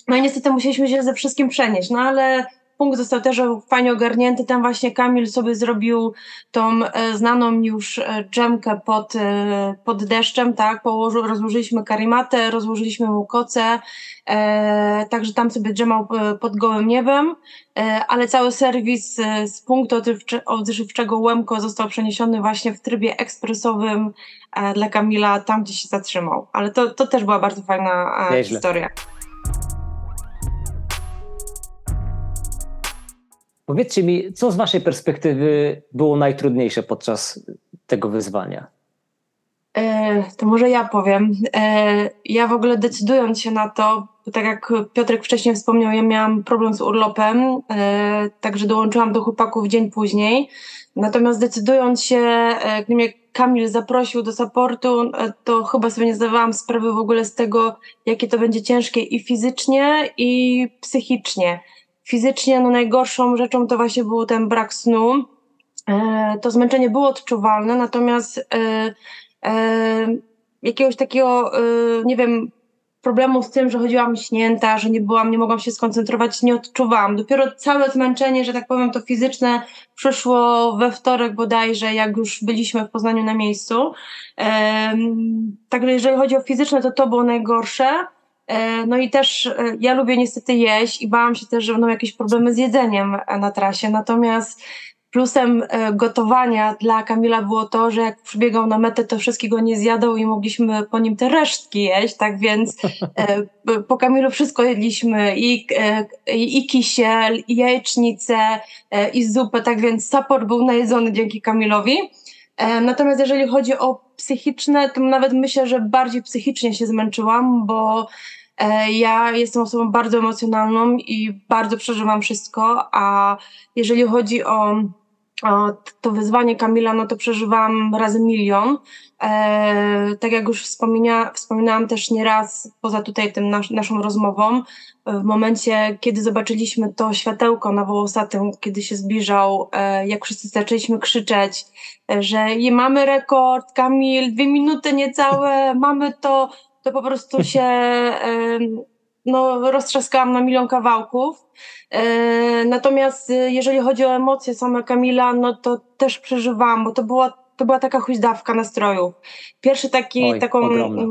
No i niestety musieliśmy się ze wszystkim przenieść, no ale punkt został też fajnie ogarnięty. Tam właśnie Kamil sobie zrobił tą e, znaną już e, dżemkę pod, e, pod deszczem, tak? Położył, rozłożyliśmy karimatę, rozłożyliśmy mu koce, e, także tam sobie drzemał pod gołym niebem, e, ale cały serwis z punktu odżywcze- odżywczego Łemko został przeniesiony właśnie w trybie ekspresowym e, dla Kamila, tam gdzie się zatrzymał. Ale to, to też była bardzo fajna historia. Powiedzcie mi, co z waszej perspektywy było najtrudniejsze podczas tego wyzwania? E, to może ja powiem. E, ja w ogóle decydując się na to, tak jak Piotrek wcześniej wspomniał, ja miałam problem z urlopem, e, także dołączyłam do chłopaków dzień później. Natomiast decydując się, e, gdy mnie Kamil zaprosił do supportu, e, to chyba sobie nie zdawałam sprawy w ogóle z tego, jakie to będzie ciężkie i fizycznie, i psychicznie. Fizycznie no najgorszą rzeczą to właśnie był ten brak snu. E, to zmęczenie było odczuwalne, natomiast e, e, jakiegoś takiego, nie wiem, problemu z tym, że chodziłam śnięta, że nie byłam, nie mogłam się skoncentrować, nie odczuwałam. Dopiero całe zmęczenie, że tak powiem, to fizyczne przyszło we wtorek bodajże, jak już byliśmy w Poznaniu na miejscu. Także jeżeli chodzi o fizyczne, to to było najgorsze. E, No i też e, ja lubię niestety jeść i bałam się też, że będą jakieś problemy z jedzeniem e, na trasie. Natomiast plusem gotowania dla Kamila było to, że jak przybiegał na metę, to wszystkiego nie zjadał i mogliśmy po nim te resztki jeść. Tak więc po Kamilu wszystko jedliśmy i, i, kisiel, i jajecznicę, i zupę. Tak więc support był najedzony dzięki Kamilowi. Natomiast jeżeli chodzi o psychiczne, to nawet myślę, że bardziej psychicznie się zmęczyłam, bo e, ja jestem osobą bardzo emocjonalną i bardzo przeżywam wszystko, a jeżeli chodzi o, o to wyzwanie Kamila, no to przeżywam razy milion. E, tak jak już wspomina, wspominałam też nieraz, poza tutaj tym nas, naszą rozmową, w momencie, kiedy zobaczyliśmy to światełko na wołosatym, kiedy się zbliżał, e, jak wszyscy zaczęliśmy krzyczeć, e, że mamy rekord, Kamil, dwie minuty niecałe, <laughs> mamy to, to po prostu się no, roztrzaskałam na milion kawałków. E, Natomiast e, jeżeli chodzi o emocje same Kamila, no to też przeżywałam, bo to była to była taka huźdawka nastrojów. Pierwszy taki, Oj, taką, ogromna.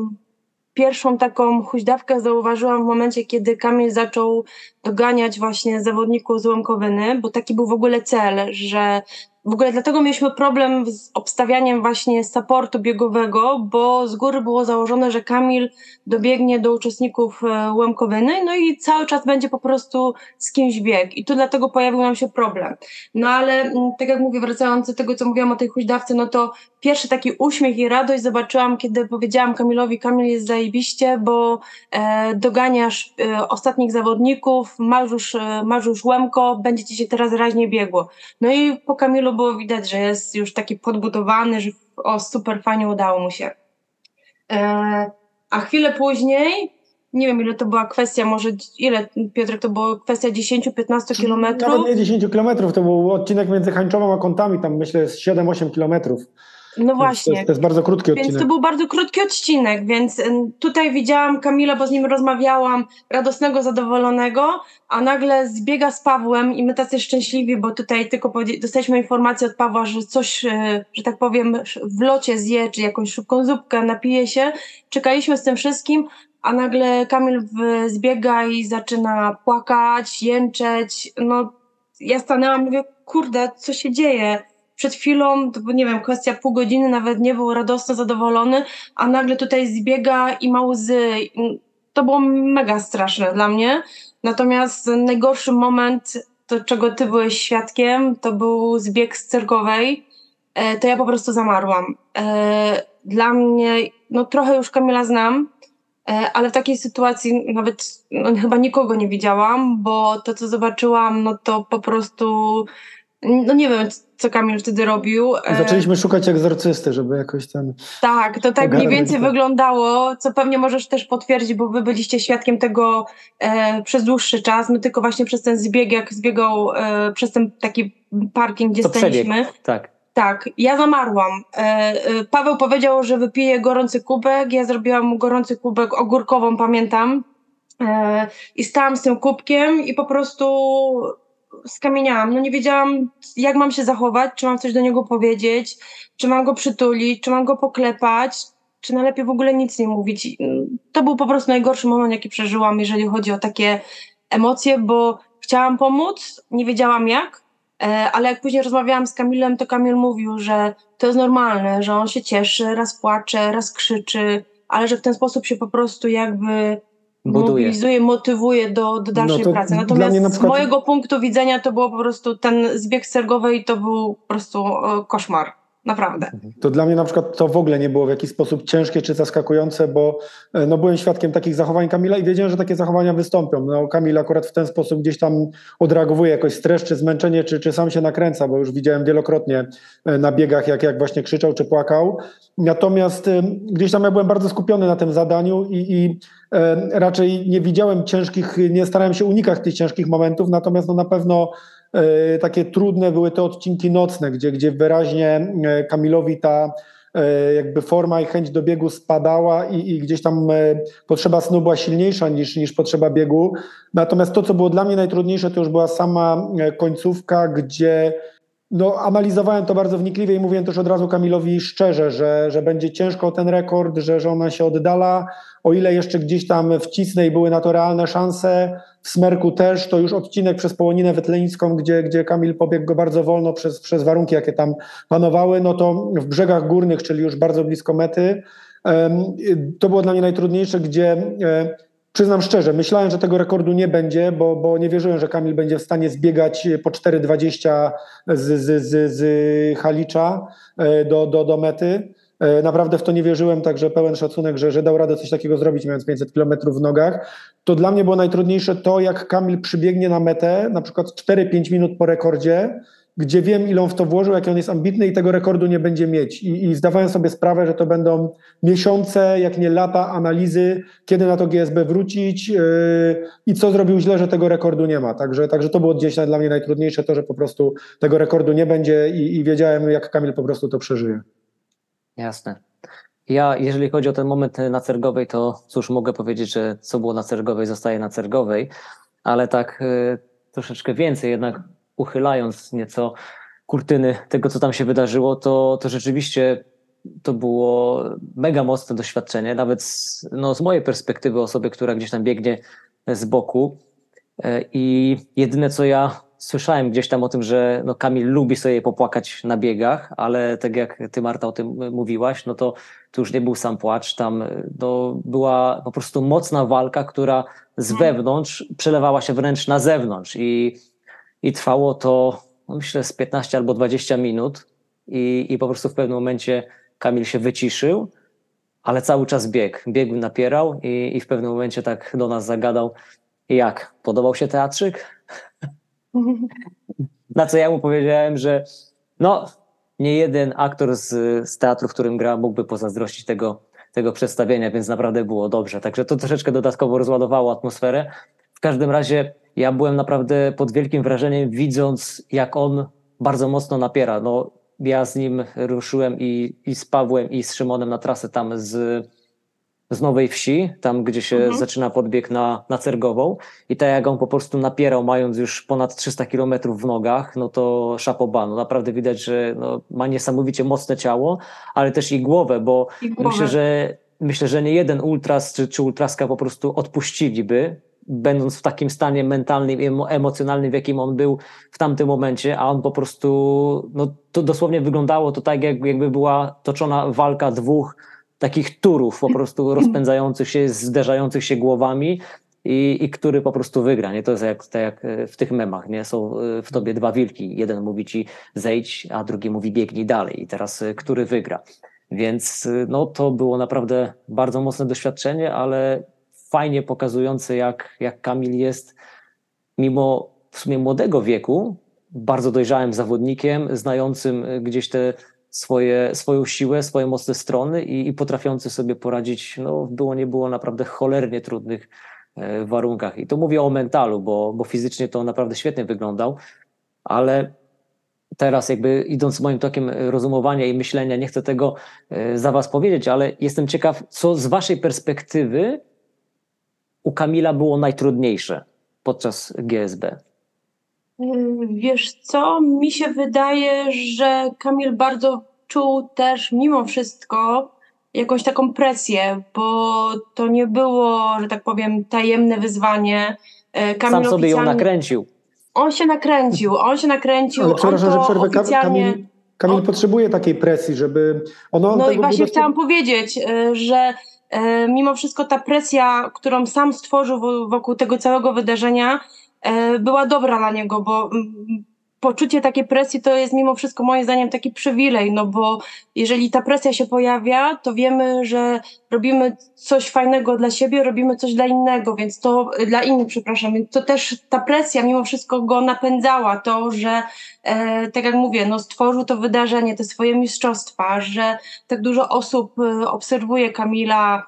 Pierwszą taką huźdawkę zauważyłam w momencie, kiedy Kamil zaczął doganiać właśnie zawodników z Łomkowyny, bo taki był w ogóle cel, że w ogóle dlatego mieliśmy problem z obstawianiem właśnie supportu biegowego, bo z góry było założone, że Kamil dobiegnie do uczestników e, Łemkowyny, no i cały czas będzie po prostu z kimś bieg. I tu dlatego pojawił nam się problem. No ale mm, tak jak mówię, wracając do tego, co mówiłam o tej huźdawce, no to pierwszy taki uśmiech i radość zobaczyłam, kiedy powiedziałam Kamilowi, Kamil jest zajebiście, bo e, doganiasz e, ostatnich zawodników, już, e, już Łemko, będzie ci się teraz raźnie biegło. No i po Kamilu było widać, że jest już taki podbudowany, że o super fajnie udało mu się. E, a chwilę później, nie wiem ile to była kwestia, może ile Piotrek to było kwestia 10-15 kilometrów. Nawet nie 10 kilometrów, to był odcinek między Hańczową a Kątami, tam myślę jest 7-8 kilometrów. No To właśnie. jest, to jest bardzo krótki Więc odcinek. to był bardzo krótki odcinek, więc ym, tutaj widziałam Kamila, bo z nim rozmawiałam, radosnego, zadowolonego, a nagle zbiega z Pawłem i my tacy szczęśliwi, bo tutaj tylko dostaliśmy informację od Pawła, że coś, yy, że tak powiem, w locie zje, czy jakąś szybką zupkę, napije się. Czekaliśmy z tym wszystkim, a nagle Kamil zbiega i zaczyna płakać, jęczeć. No, ja stanęłam i mówię, kurde, co się dzieje? Przed chwilą, to nie wiem, kwestia pół godziny, nawet nie był radosny, zadowolony, a nagle tutaj zbiega i ma łzy. To było mega straszne dla mnie. Natomiast najgorszy moment, to czego ty byłeś świadkiem, to był zbieg z cyrkowej. E, to ja po prostu zamarłam. E, dla mnie, no trochę już Kamila znam, e, ale w takiej sytuacji nawet no, chyba nikogo nie widziałam, bo to, co zobaczyłam, no to po prostu, no nie wiem, co Kamil wtedy robił. E, Zaczęliśmy szukać egzorcysty, żeby jakoś ten... tak, to tak mniej więcej to. wyglądało, co pewnie możesz też potwierdzić, bo wy byliście świadkiem tego e, przez dłuższy czas. My tylko właśnie przez ten zbieg, jak zbiegał e, przez ten taki parking, gdzie To przebieg. staliśmy. Tak. Tak, ja zamarłam. E, e, Paweł powiedział, że wypije gorący kubek. Ja zrobiłam mu gorący kubek ogórkową, pamiętam. E, I stałam z tym kubkiem i po prostu skamieniałam. No nie wiedziałam, jak mam się zachować, czy mam coś do niego powiedzieć, czy mam go przytulić, czy mam go poklepać, czy najlepiej w ogóle nic nie mówić. To był po prostu najgorszy moment, jaki przeżyłam, jeżeli chodzi o takie emocje, bo chciałam pomóc, nie wiedziałam jak, e, ale jak później rozmawiałam z Kamilem, to Kamil mówił, że to jest normalne, że on się cieszy, raz płacze, raz krzyczy, ale że w ten sposób się po prostu jakby Buduje. mobilizuje, motywuje do, do dalszej No pracy. Natomiast na przykład- z mojego punktu widzenia to było po prostu ten zbieg sergowej to był po prostu e, koszmar. Naprawdę. To dla mnie na przykład to w ogóle nie było w jakiś sposób ciężkie czy zaskakujące, bo e, no, byłem świadkiem takich zachowań Kamila i wiedziałem, że takie zachowania wystąpią. No, Kamil akurat w ten sposób gdzieś tam odreagowuje jakoś stres czy zmęczenie, czy, czy sam się nakręca, bo już widziałem wielokrotnie e, na biegach, jak, jak właśnie krzyczał czy płakał. Natomiast e, gdzieś tam ja byłem bardzo skupiony na tym zadaniu i, i raczej nie widziałem ciężkich, nie starałem się unikać tych ciężkich momentów, natomiast no, na pewno takie trudne były te odcinki nocne, gdzie, gdzie wyraźnie e, Kamilowi ta e, jakby forma i chęć do biegu spadała i, i gdzieś tam e, potrzeba snu była silniejsza niż, niż potrzeba biegu. Natomiast to, co było dla mnie najtrudniejsze, to już była sama e, końcówka, gdzie no, analizowałem to bardzo wnikliwie i mówiłem też od razu Kamilowi szczerze, że, że będzie ciężko ten rekord, że, że ona się oddala. O ile jeszcze gdzieś tam wcisnę i były na to realne szanse, w Smerku też, to już odcinek przez Połoninę Wetleńską, gdzie, gdzie Kamil pobiegł go bardzo wolno przez, przez warunki, jakie tam panowały, no to w brzegach górnych, czyli już bardzo blisko mety, to było dla mnie najtrudniejsze, gdzie e, przyznam szczerze, myślałem, że tego rekordu nie będzie, bo, bo nie wierzyłem, że Kamil będzie w stanie zbiegać po 4,20 z, z, z, z Halicza e, do, do, do mety. E, Naprawdę w to nie wierzyłem, także pełen szacunek, że, że dał radę coś takiego zrobić, mając 500 km w nogach. To dla mnie było najtrudniejsze to, jak Kamil przybiegnie na metę, na przykład 4-5 minut po rekordzie, gdzie wiem, ile on w to włożył, jaki on jest ambitny i tego rekordu nie będzie mieć. I, i zdawałem sobie sprawę, że to będą miesiące, jak nie lata analizy, kiedy na to GSB wrócić yy, i co zrobił źle, że tego rekordu nie ma. Także, także to było gdzieś dla mnie najtrudniejsze, to, że po prostu tego rekordu nie będzie i, i wiedziałem, jak Kamil po prostu to przeżyje. Jasne. Ja, jeżeli chodzi o ten moment na Cergowej, to cóż, mogę powiedzieć, że co było na Cergowej, zostaje na Cergowej, ale tak y, troszeczkę więcej, jednak uchylając nieco kurtyny tego, co tam się wydarzyło, to, to rzeczywiście to było mega mocne doświadczenie, nawet z, no, z mojej perspektywy osoby, która gdzieś tam biegnie z boku. E, I jedyne, co ja słyszałem gdzieś tam o tym, że no Kamil lubi sobie popłakać na biegach, ale tak jak ty Marta o tym mówiłaś, no to to już nie był sam płacz, tam no, była po prostu mocna walka, która z wewnątrz przelewała się wręcz na zewnątrz. I, i trwało to no myślę z 15 albo 20 minut. I, i po prostu w pewnym momencie Kamil się wyciszył, ale cały czas biegł, biegł napierał i, i w pewnym momencie tak do nas zagadał, jak, podobał się teatrzyk? Na co ja mu powiedziałem, że no, nie jeden aktor z, z teatru, w którym gra, mógłby pozazdrościć tego, tego przedstawienia, więc naprawdę było dobrze. Także to troszeczkę dodatkowo rozładowało atmosferę. W każdym razie ja byłem naprawdę pod wielkim wrażeniem, widząc, jak on bardzo mocno napiera. No, ja z nim ruszyłem i, i z Pawłem, i z Szymonem na trasę tam z z Nowej Wsi, tam gdzie się mhm. zaczyna podbieg na, na Cergową i tak jak on po prostu napierał, mając już ponad 300 kilometrów w nogach, no to szapoba, no naprawdę widać, że no, ma niesamowicie mocne ciało, ale też i głowę, bo I głowę. myślę, że myślę, że nie jeden ultras czy, czy ultraska po prostu odpuściliby, będąc w takim stanie mentalnym i emocjonalnym, w jakim on był w tamtym momencie, a on po prostu, no to dosłownie wyglądało to tak, jak, jakby była toczona walka dwóch takich turów po prostu <laughs> rozpędzających się, zderzających się głowami i, i który po prostu wygra. Nie? To jest jak, tak jak e, w tych memach, nie? Są e, w tobie dwa wilki. Jeden mówi ci zejdź, a drugi mówi biegnij dalej. I teraz e, który wygra. Więc no, to było naprawdę bardzo mocne doświadczenie, ale fajnie pokazujące, jak, jak Kamil jest, mimo w sumie młodego wieku, bardzo dojrzałym zawodnikiem, znającym gdzieś te swoje, swoją siłę, swoje mocne strony i, i potrafiący sobie poradzić, no było nie było naprawdę cholernie trudnych e, warunkach. I to mówię o mentalu, bo, bo fizycznie to naprawdę świetnie wyglądał, ale teraz jakby idąc moim tokiem rozumowania i myślenia, nie chcę tego e, za was powiedzieć, ale jestem ciekaw, co z waszej perspektywy u Kamila było najtrudniejsze podczas GSB? Wiesz co, mi się wydaje, że Kamil bardzo czuł też mimo wszystko jakąś taką presję, bo to nie było, że tak powiem, tajemne wyzwanie. E, Kamil Sam sobie ją nakręcił. On się nakręcił, on się nakręcił. Ale przepraszam, że przerwę. Oficjalnie... Kamil, Kamil on... potrzebuje takiej presji, żeby... Ono, no i właśnie chciałam powiedzieć, e, że e, mimo wszystko ta presja, którą sam stworzył wokół tego całego wydarzenia, była dobra dla niego, bo mm, poczucie takiej presji to jest mimo wszystko moim zdaniem taki przywilej, no bo jeżeli ta presja się pojawia, to wiemy, że robimy coś fajnego dla siebie, robimy coś dla innego, więc to dla innych, przepraszam, więc to też ta presja mimo wszystko go napędzała, to, że e, tak jak mówię, no stworzył to wydarzenie, te swoje mistrzostwa, że tak dużo osób e, obserwuje Kamila,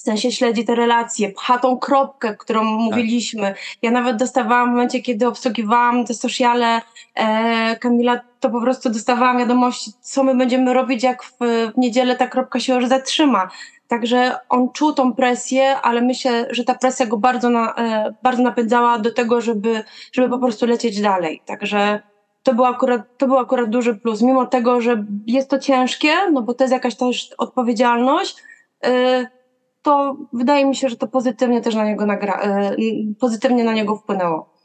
w sensie śledzi te relacje, pcha tą kropkę, którą tak. mówiliśmy. Ja nawet dostawałam w momencie, kiedy obsługiwałam te sociale e, Kamila, to po prostu dostawałam wiadomości, co my będziemy robić, jak w, w niedzielę ta kropka się już zatrzyma. Także on czuł tą presję, ale myślę, że ta presja go bardzo, na, e, bardzo napędzała do tego, żeby, żeby po prostu lecieć dalej. Także to był, akurat, to był akurat duży plus. Mimo tego, że jest to ciężkie, no bo to jest jakaś też odpowiedzialność, e, to wydaje mi się, że to pozytywnie też na niego nagra- e, pozytywnie na niego wpłynęło.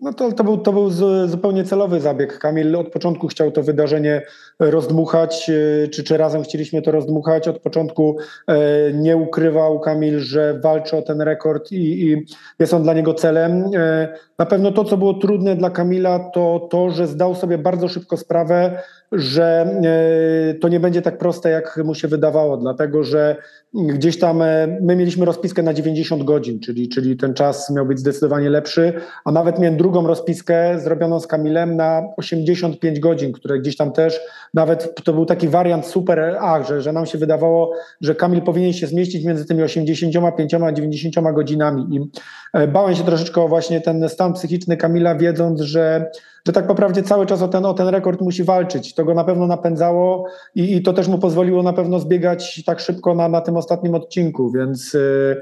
No to, to, był, to był zupełnie celowy zabieg. Kamil od początku chciał to wydarzenie rozdmuchać, e, czy, czy razem chcieliśmy to rozdmuchać. Od początku e, nie ukrywał Kamil, że walczy o ten rekord i, i jest on dla niego celem. Na pewno to, co było trudne dla Kamila, to to, że zdał sobie bardzo szybko sprawę, że to nie będzie tak proste, jak mu się wydawało, dlatego że Gdzieś tam e, my mieliśmy rozpiskę na 90 godzin, czyli, czyli ten czas miał być zdecydowanie lepszy, a nawet miałem drugą rozpiskę zrobioną z Kamilem na 85 godzin, które gdzieś tam też, nawet to był taki wariant super A, że, że nam się wydawało, że Kamil powinien się zmieścić między tymi 85 a 90 godzinami i e, bałem się troszeczkę o właśnie ten stan psychiczny Kamila, wiedząc, że że tak naprawdę cały czas o ten, o ten rekord musi walczyć. To go na pewno napędzało i, i to też mu pozwoliło na pewno zbiegać tak szybko na, na tym ostatnim odcinku, więc y,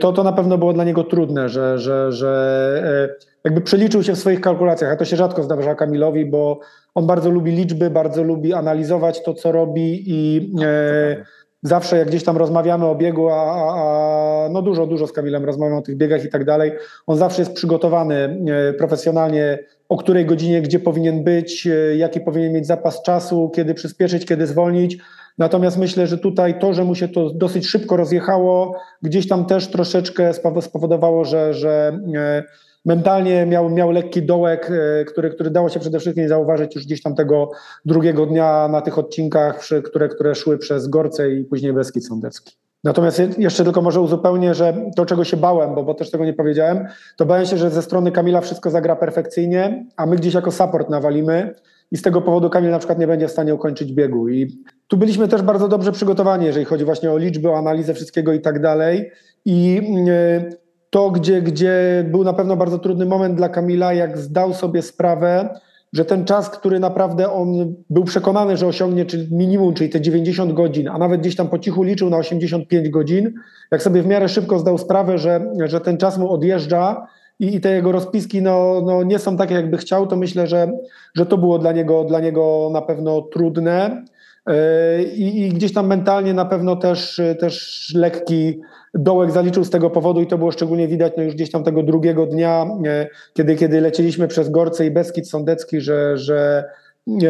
to, to na pewno było dla niego trudne, że, że, że e, jakby przeliczył się w swoich kalkulacjach, a to się rzadko zdarza Kamilowi, bo on bardzo lubi liczby, bardzo lubi analizować to, co robi i e, zawsze jak gdzieś tam rozmawiamy o biegu, a, a, a no dużo, dużo z Kamilem rozmawiam o tych biegach i tak dalej, on zawsze jest przygotowany e, profesjonalnie, o której godzinie, gdzie powinien być, e, jaki powinien mieć zapas czasu, kiedy przyspieszyć, kiedy zwolnić. Natomiast myślę, że tutaj to, że mu się to dosyć szybko rozjechało, gdzieś tam też troszeczkę spowodowało, że, że e, mentalnie miał, miał lekki dołek, e, który, który dało się przede wszystkim zauważyć już gdzieś tam tego drugiego dnia na tych odcinkach, które, które szły przez Gorce i później Beskid Sądecki. Natomiast jeszcze tylko może uzupełnię, że to, czego się bałem, bo, bo też tego nie powiedziałem, to bałem się, że ze strony Kamila wszystko zagra perfekcyjnie, a my gdzieś jako support nawalimy i z tego powodu Kamil na przykład nie będzie w stanie ukończyć biegu. I tu byliśmy też bardzo dobrze przygotowani, jeżeli chodzi właśnie o liczby, o analizę wszystkiego i tak dalej. I e, to, gdzie, gdzie był na pewno bardzo trudny moment dla Kamila, jak zdał sobie sprawę, że ten czas, który naprawdę on był przekonany, że osiągnie, czyli minimum, czyli te 90 godzin, a nawet gdzieś tam po cichu liczył na 85 godzin, jak sobie w miarę szybko zdał sprawę, że, że ten czas mu odjeżdża i, i te jego rozpiski no, no nie są takie, jakby chciał, to myślę, że, że to było dla niego, dla niego na pewno trudne. Yy, I, I, gdzieś tam mentalnie na pewno też, też lekki dołek zaliczył z tego powodu i to było szczególnie widać no już gdzieś tam tego drugiego dnia, yy, kiedy, kiedy leciliśmy przez Gorce i Beskid Sądecki, że, że yy,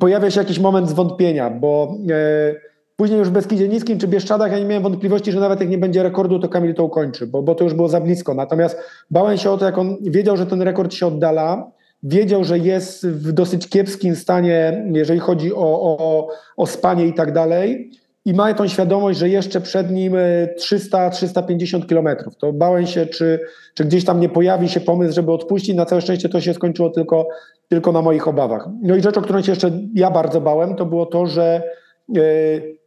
pojawia się jakiś moment zwątpienia, bo później już w Beskidzie czy Bieszczadach ja nie miałem wątpliwości, że nawet jak nie będzie rekordu, to Kamil to ukończy, bo, bo to już było za blisko. Natomiast bałem się o to, jak on wiedział, że ten rekord się oddala, wiedział, że jest w dosyć kiepskim stanie, jeżeli chodzi o, o, o spanie i tak dalej. I ma tą świadomość, że jeszcze przed nim 300-350 kilometrów. To bałem się, czy, czy gdzieś tam nie pojawi się pomysł, żeby odpuścić. Na całe szczęście to się skończyło tylko, tylko na moich obawach. No i rzecz, o którą się jeszcze ja bardzo bałem, to było to, że yy,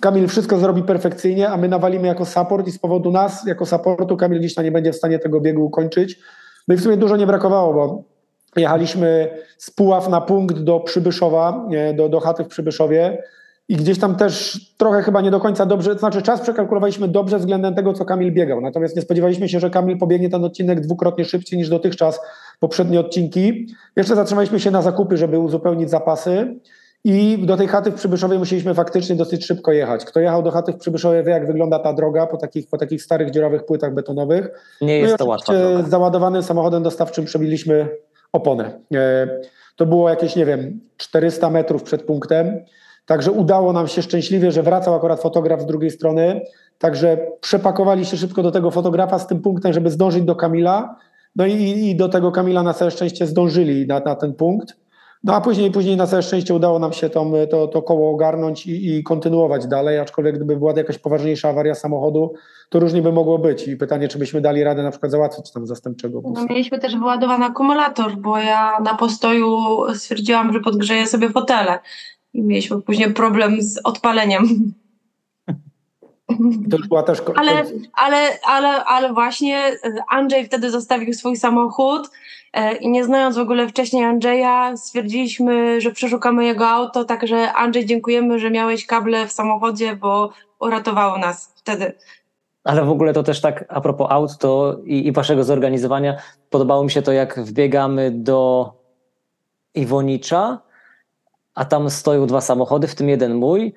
Kamil wszystko zrobi perfekcyjnie, a my nawalimy jako support i z powodu nas, jako supportu, Kamil tam nie będzie w stanie tego biegu ukończyć. No i w sumie dużo nie brakowało, bo Jechaliśmy z Puław na punkt do Przybyszowa, do, do chaty w Przybyszowie i gdzieś tam też trochę chyba nie do końca dobrze, to znaczy czas przekalkulowaliśmy dobrze względem tego, co Kamil biegał. Natomiast nie spodziewaliśmy się, że Kamil pobiegnie ten odcinek dwukrotnie szybciej niż dotychczas poprzednie odcinki. Jeszcze zatrzymaliśmy się na zakupy, żeby uzupełnić zapasy. I do tej chaty w Przybyszowie musieliśmy faktycznie dosyć szybko jechać. Kto jechał do chaty w Przybyszowie wie, jak wygląda ta droga po takich, po takich starych, dziurawych płytach betonowych. Nie jest no to łatwa droga. Z załadowanym samochodem dostawczym przebiliśmy oponę. E, to było jakieś, nie wiem, 400 metrów przed punktem. Także udało nam się szczęśliwie, że wracał akurat fotograf z drugiej strony. Także przepakowali się szybko do tego fotografa z tym punktem, żeby zdążyć do Kamila. No i, i do tego Kamila na całe szczęście zdążyli na, na ten punkt. No a później, później na całe szczęście udało nam się to, to, to koło ogarnąć i, i kontynuować dalej, aczkolwiek gdyby była jakaś poważniejsza awaria samochodu, to różnie by mogło być i pytanie, czy byśmy dali radę na przykład załatwić tam zastępczego busa. No, mieliśmy też wyładowany akumulator, bo ja na postoju stwierdziłam, że podgrzeję sobie fotele i mieliśmy później problem z odpaleniem. Też... Ale, ale, ale, ale właśnie Andrzej wtedy zostawił swój samochód i nie znając w ogóle wcześniej Andrzeja, stwierdziliśmy, że przeszukamy jego auto, także Andrzej dziękujemy, że miałeś kable w samochodzie, bo uratowało nas wtedy. Ale w ogóle to też tak a propos aut to i, i waszego zorganizowania, podobało mi się to, jak wbiegamy do Iwonicza, a tam stoją dwa samochody, w tym jeden mój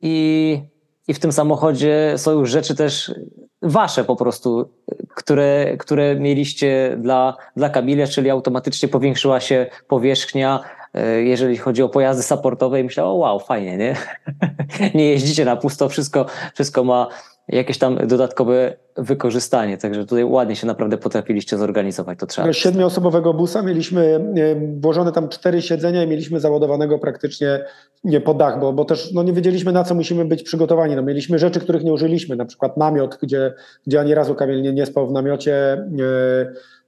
i, i w tym samochodzie są już rzeczy też wasze po prostu, które, które mieliście dla, dla Kamila, czyli automatycznie powiększyła się powierzchnia, e, jeżeli chodzi o pojazdy supportowe i myślałem, wow, fajnie, nie? <laughs> nie jeździcie na pusto, wszystko, wszystko ma jakieś tam dodatkowe wykorzystanie. Także tutaj ładnie się naprawdę potrafiliście zorganizować. To trzeba. Siedmioosobowego busa mieliśmy e, włożone tam cztery siedzenia i mieliśmy załadowanego praktycznie nie po dach, bo, bo też no, nie wiedzieliśmy na co musimy być przygotowani. No, mieliśmy rzeczy, których nie użyliśmy, na przykład namiot, gdzie, gdzie ani razu Kamil nie, nie spał w namiocie.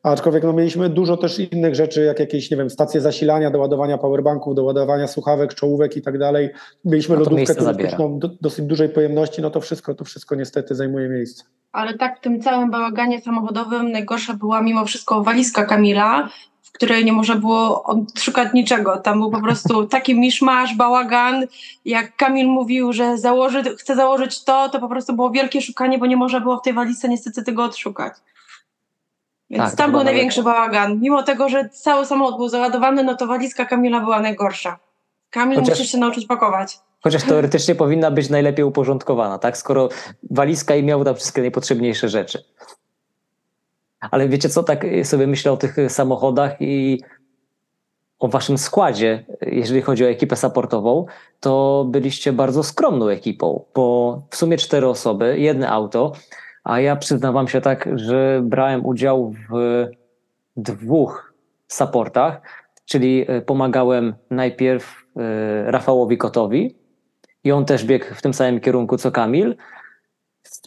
Aczkolwiek no, mieliśmy dużo też innych rzeczy, jak jakieś, nie wiem, stacje zasilania do ładowania powerbanków, do ładowania słuchawek, czołówek i tak dalej. Mieliśmy No lodówkę turystyczną do, dosyć dużej pojemności, no to wszystko, to wszystko niestety zajmuje miejsce. Ale tak w tym całym bałaganie samochodowym najgorsza była mimo wszystko walizka Kamila, w której nie można było szukać niczego. Tam był po prostu <laughs> taki miszmasz, bałagan. Jak Kamil mówił, że założy, chce założyć to, to po prostu było wielkie szukanie, bo nie można było w tej walizce niestety tego odszukać. Więc Tak, tam był największy bałagan. Mimo tego, że cały samochód był załadowany, no to walizka Kamila była najgorsza. Kamil Chociaż- musisz się nauczyć pakować. Chociaż teoretycznie <laughs> powinna być najlepiej uporządkowana, tak? Skoro walizka i miał tam wszystkie najpotrzebniejsze rzeczy. Ale wiecie co, tak sobie myślę o tych samochodach i o waszym składzie, jeżeli chodzi o ekipę supportową, to byliście bardzo skromną ekipą, bo w sumie cztery osoby, jedno auto, a ja przyznam wam się tak, że brałem udział w dwóch supportach, czyli e, pomagałem najpierw e, Rafałowi Kotowi i on też biegł w tym samym kierunku co Kamil,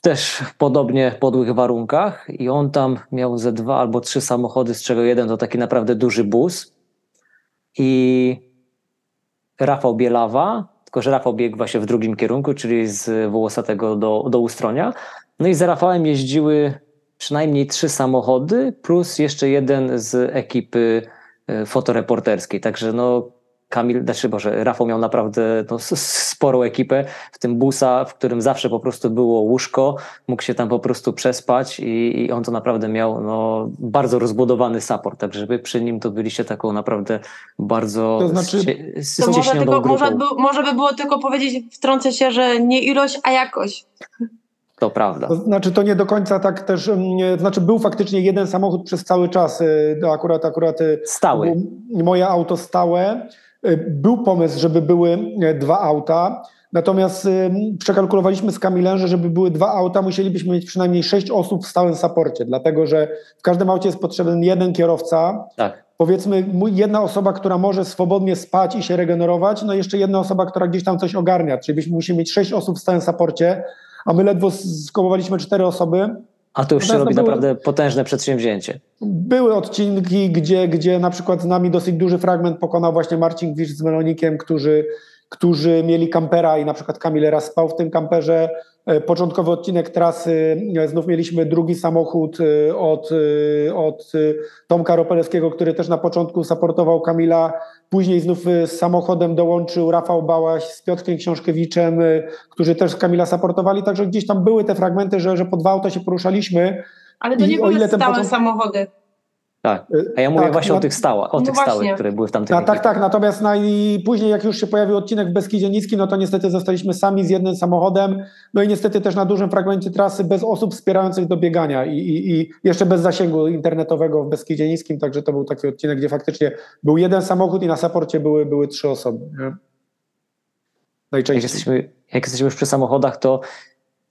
też w podobnie podłych warunkach i on tam miał ze dwa albo trzy samochody, z czego jeden to taki naprawdę duży bus i Rafał Bielawa, tylko że Rafał biegł właśnie w drugim kierunku, czyli z Wołosatego do, do Ustronia. No i za Rafałem jeździły przynajmniej trzy samochody, plus jeszcze jeden z ekipy e, fotoreporterskiej. Także no Kamil, znaczy Boże, Rafał miał naprawdę no, sporą ekipę, w tym busa, w którym zawsze po prostu było łóżko, mógł się tam po prostu przespać i, i on to naprawdę miał no, bardzo rozbudowany support, także wy przy nim to byliście taką naprawdę bardzo To znaczy- ście- s- To może, tylko, grupą. może, by, może by było tylko powiedzieć, wtrącę się, że nie ilość, a jakość. To prawda. To znaczy to nie do końca tak też, mm, to znaczy był faktycznie jeden samochód przez cały czas, y, akurat, akurat y, Stały. moje auto stałe. Y, Był pomysł, żeby były dwa auta, natomiast przekalkulowaliśmy z Kamilem, że żeby były dwa auta, musielibyśmy mieć przynajmniej sześć osób w stałym saporcie, dlatego że w każdym aucie jest potrzebny jeden kierowca, Tak. powiedzmy jedna osoba, która może swobodnie spać i się regenerować, no i jeszcze jedna osoba, która gdzieś tam coś ogarnia, czyli byśmy musieli mieć sześć osób w stałym saporcie, a my ledwo skołowaliśmy cztery osoby. A to już się robi no były- naprawdę potężne przedsięwzięcie. Były odcinki, gdzie, gdzie na przykład z nami dosyć duży fragment pokonał właśnie Marcin Gwicz z Melonikiem, którzy, którzy mieli kampera i na przykład Kamil raz spał w tym kamperze. E, Początkowy odcinek trasy, e, znów mieliśmy drugi samochód e, od, od Tomka Ropelewskiego, który też na początku supportował Kamila. Później znów z samochodem dołączył Rafał Bałaś z Piotrkiem Książkiewiczem, którzy też Kamila supportowali, także gdzieś tam były te fragmenty, że, że po dwa auta się poruszaliśmy. Ale to I nie o były stałe początek- samochody. Tak. E, A ja mówię tak, właśnie na- o tych, stała, o No tych właśnie. stałych, które były w tamtym A, tak, tak. Natomiast na, i później, jak już się pojawił odcinek w Beskidzie Niskim, no to niestety zostaliśmy sami z jednym samochodem. No i niestety też na dużym fragmencie trasy bez osób wspierających do biegania i, i, i jeszcze bez zasięgu internetowego w Beskidzie Niskim. Także to był taki odcinek, gdzie faktycznie był jeden samochód i na saporcie były, były trzy osoby. Nie? Jak Najczęściej. jesteśmy, jak jesteśmy już przy samochodach, to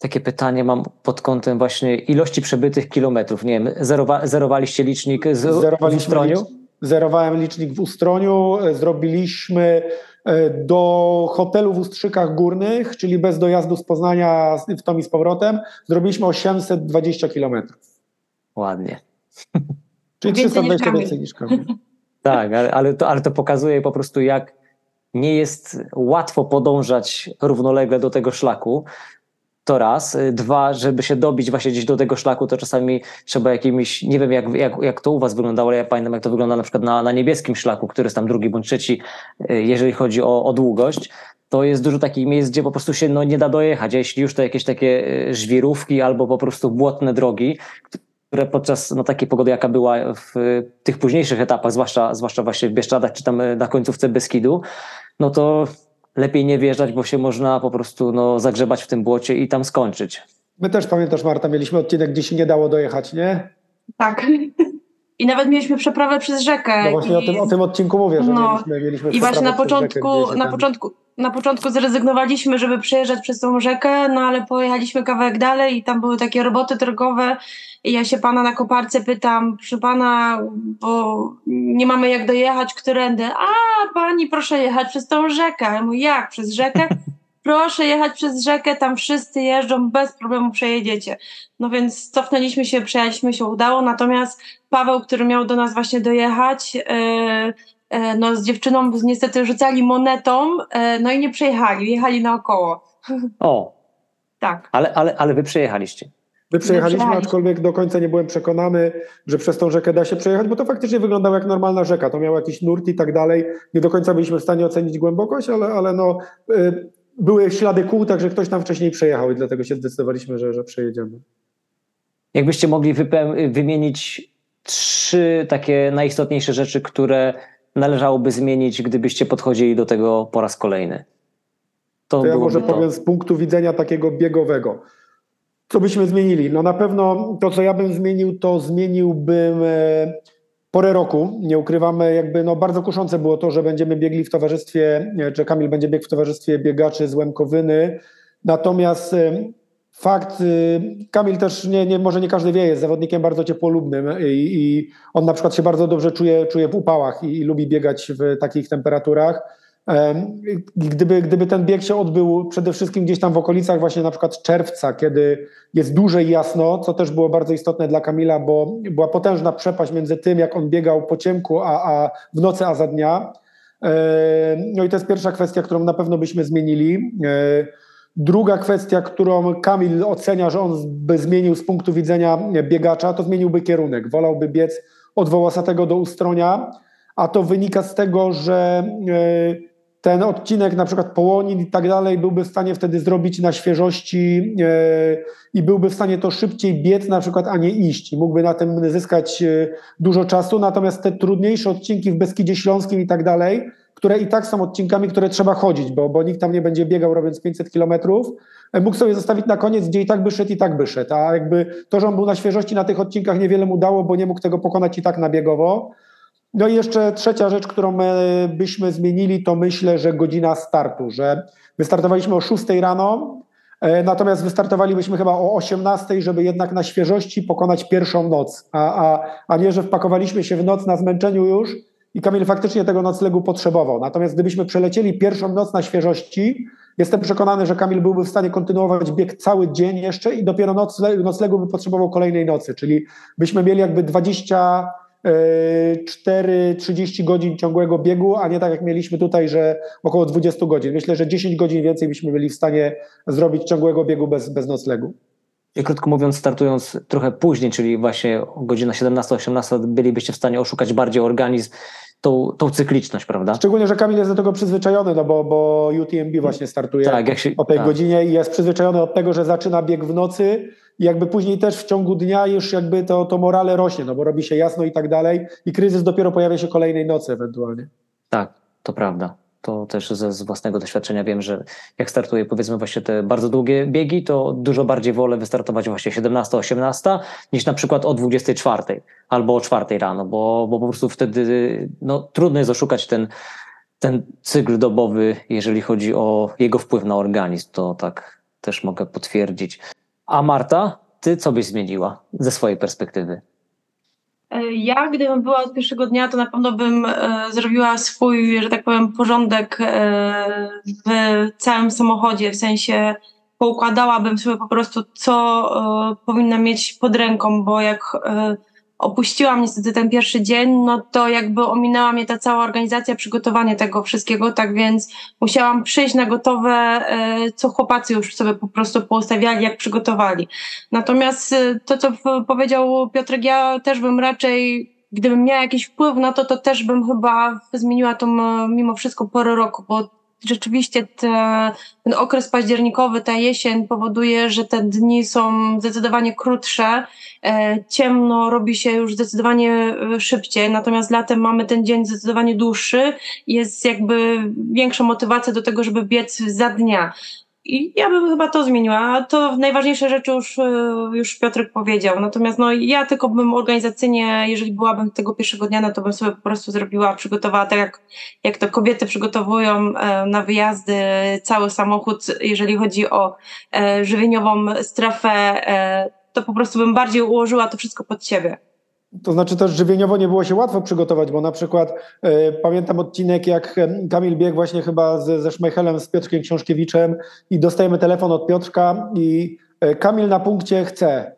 takie pytanie mam pod kątem właśnie ilości przebytych kilometrów. Nie wiem, zerowa, zerowaliście licznik z, w Ustroniu? licz- Zerowałem licznik w Ustroniu, e, zrobiliśmy e, do hotelu w Ustrzykach Górnych, czyli bez dojazdu z Poznania w tom i z powrotem, zrobiliśmy 820 kilometrów. Ładnie. <laughs> Czyli Więcej niż 320 Kamil. więcej niż Kamil. <laughs> Tak, ale, ale, to, ale to pokazuje po prostu, jak nie jest łatwo podążać równolegle do tego szlaku. To raz. Y, Dwa, żeby się dobić właśnie gdzieś do tego szlaku, to czasami trzeba jakimiś, nie wiem jak, jak, jak to u was wyglądało, ale ja pamiętam jak to wygląda na przykład na, na niebieskim szlaku, który jest tam drugi bądź trzeci, y, jeżeli chodzi o, o długość. To jest dużo takich miejsc, gdzie po prostu się no, nie da dojechać, a jeśli już to jakieś takie y, żwirówki albo po prostu błotne drogi, które podczas no, takiej pogody, jaka była w tych późniejszych etapach, zwłaszcza, zwłaszcza właśnie w Bieszczadach czy tam na końcówce Beskidu, no to lepiej nie wjeżdżać, bo się można po prostu no, zagrzebać w tym błocie i tam skończyć. My też pamiętasz, Marta, mieliśmy odcinek, gdzie się nie dało dojechać, nie? Tak. <laughs> I nawet mieliśmy przeprawę przez rzekę. No właśnie i, o tym, o tym odcinku mówię, że No. mieliśmy, mieliśmy I właśnie na rzekę, początku, się na tam- początku, na początku zrezygnowaliśmy, żeby przejeżdżać przez tą rzekę, no ale pojechaliśmy kawałek dalej i tam były takie roboty drogowe i ja się pana na koparce pytam, proszę pana, bo nie mamy jak dojechać, którędy. A pani proszę jechać przez tą rzekę. Ja mówię, jak? Przez rzekę? <laughs> proszę jechać przez rzekę, tam wszyscy jeżdżą, bez problemu przejedziecie. No więc cofnęliśmy się, przejechaliśmy się, udało, natomiast Paweł, który miał do nas właśnie dojechać, e, e, no z dziewczyną niestety rzucali monetą, e, no i nie przejechali, jechali naokoło. O, Tak. ale, ale, ale wy przejechaliście. My przejechaliśmy, przejechaliśmy. aczkolwiek do końca nie byłem przekonany, że przez tą rzekę da się przejechać, bo to faktycznie wyglądało jak normalna rzeka. To miał jakiś nurt i tak dalej. Nie do końca byliśmy w stanie ocenić głębokość, ale, ale no, y, były ślady kół, także ktoś tam wcześniej przejechał i dlatego się zdecydowaliśmy, że, że przejedziemy. Jakbyście mogli wymienić trzy takie najistotniejsze rzeczy, które należałoby zmienić, gdybyście podchodzili do tego po raz kolejny. To, To ja może to. powiem z punktu widzenia takiego biegowego. Co byśmy zmienili? No na pewno to, co ja bym zmienił, to zmieniłbym e, porę roku. Nie ukrywamy, jakby no bardzo kuszące było to, że będziemy biegli w towarzystwie, e, że Kamil będzie biegł w towarzystwie biegaczy z Łemkowyny. Natomiast e, fakt, e, Kamil też nie, nie, może nie każdy wie, jest zawodnikiem bardzo ciepłolubnym i, i on na przykład się bardzo dobrze czuje, czuje w upałach i, i lubi biegać w takich temperaturach. Em, Gdyby, gdyby ten bieg się odbył przede wszystkim gdzieś tam w okolicach właśnie na przykład czerwca, kiedy jest dłużej jasno, co też było bardzo istotne dla Kamila, bo była potężna przepaść między tym, jak on biegał po ciemku, a, a w nocy, a za dnia. Em, No i to jest pierwsza kwestia, którą na pewno byśmy zmienili. Druga kwestia, którą Kamil ocenia, że on by zmienił z punktu widzenia biegacza, to zmieniłby kierunek. Wolałby biec od Wołosatego do Ustronia, a to wynika z tego, że e, ten odcinek, na przykład Połonin i tak dalej, byłby w stanie wtedy zrobić na świeżości e, i byłby w stanie to szybciej biec na przykład, a nie iść. I mógłby na tym zyskać e, dużo czasu. Natomiast te trudniejsze odcinki w Beskidzie Śląskim i tak dalej, które i tak są odcinkami, które trzeba chodzić, bo, bo nikt tam nie będzie biegał robiąc 500 kilometrów, mógł sobie zostawić na koniec, gdzie i tak by szedł, i tak by szedł. A jakby to, że on był na świeżości na tych odcinkach niewiele mu dało, bo nie mógł tego pokonać i tak na biegowo. No i jeszcze trzecia rzecz, którą e, byśmy zmienili, to myślę, że godzina startu, że wystartowaliśmy o 6 rano, e, natomiast wystartowalibyśmy chyba o 18, żeby jednak na świeżości pokonać pierwszą noc, a, a, a nie, że wpakowaliśmy się w noc na zmęczeniu już i Kamil faktycznie tego noclegu potrzebował. Natomiast gdybyśmy przelecieli pierwszą noc na świeżości, jestem przekonany, że Kamil byłby w stanie kontynuować bieg cały dzień jeszcze i dopiero nocle, noclegu by potrzebował kolejnej nocy, czyli byśmy mieli jakby 20 4-30 godzin ciągłego biegu, a nie tak jak mieliśmy tutaj, że około 20 godzin. Myślę, że 10 godzin więcej byśmy byli w stanie zrobić ciągłego biegu bez, bez noclegu. I krótko mówiąc, startując trochę później, czyli właśnie godzina 17-18, bylibyście w stanie oszukać bardziej organizm, tą, tą cykliczność, prawda? Szczególnie, że Kamil jest do tego przyzwyczajony, no bo, bo UTMB właśnie startuje Tak, się, o tej tak. godzinie i jest przyzwyczajony od tego, że zaczyna bieg w nocy i jakby później też w ciągu dnia już jakby to, to morale rośnie, no bo robi się jasno i tak dalej i kryzys dopiero pojawia się kolejnej nocy ewentualnie. Tak, to prawda. To też ze, z własnego doświadczenia wiem, że jak startuję powiedzmy właśnie te bardzo długie biegi, to dużo bardziej wolę wystartować właśnie 17-18 niż na przykład o 24 albo o 4 rano, bo, bo po prostu wtedy no, trudno jest oszukać ten, ten cykl dobowy, jeżeli chodzi o jego wpływ na organizm. To tak też mogę potwierdzić. A Marta, ty co byś zmieniła ze swojej perspektywy? E, Ja, gdybym była od pierwszego dnia, to na pewno bym e, zrobiła swój, że tak powiem, porządek e, w całym samochodzie, w sensie poukładałabym sobie po prostu, co powinna mieć pod ręką, bo jak opuściłam niestety ten pierwszy dzień, no to jakby ominęła mnie ta cała organizacja, przygotowanie tego wszystkiego, tak więc musiałam przyjść na gotowe, e, co chłopacy już sobie po prostu poustawiali, jak przygotowali. Natomiast y, to, co powiedział Piotrek, ja też bym raczej, gdybym miała jakiś wpływ na to, to też bym chyba zmieniła tą e, mimo wszystko porę roku, bo rzeczywiście te, ten okres październikowy, ta jesień powoduje, że te dni są zdecydowanie krótsze, e, ciemno robi się już zdecydowanie e, szybciej, natomiast latem mamy ten dzień zdecydowanie dłuższy jest jakby większa motywacja do tego, żeby biec za dnia. I ja bym chyba to zmieniła. To najważniejsze rzeczy już, e, już Piotrek powiedział. Natomiast no, ja tylko bym organizacyjnie, jeżeli byłabym tego pierwszego dnia, no to bym sobie po prostu zrobiła, przygotowała tak jak, jak to kobiety przygotowują e, na wyjazdy cały samochód, jeżeli chodzi o e, żywieniową strefę, to po prostu bym bardziej ułożyła to wszystko pod siebie. To znaczy też żywieniowo nie było się łatwo przygotować, bo na przykład e, pamiętam odcinek, jak e, Kamil biegł właśnie chyba ze, ze Szmejchelem, z Piotrkiem Książkiewiczem i dostajemy telefon od Piotrka i e, Kamil na punkcie chce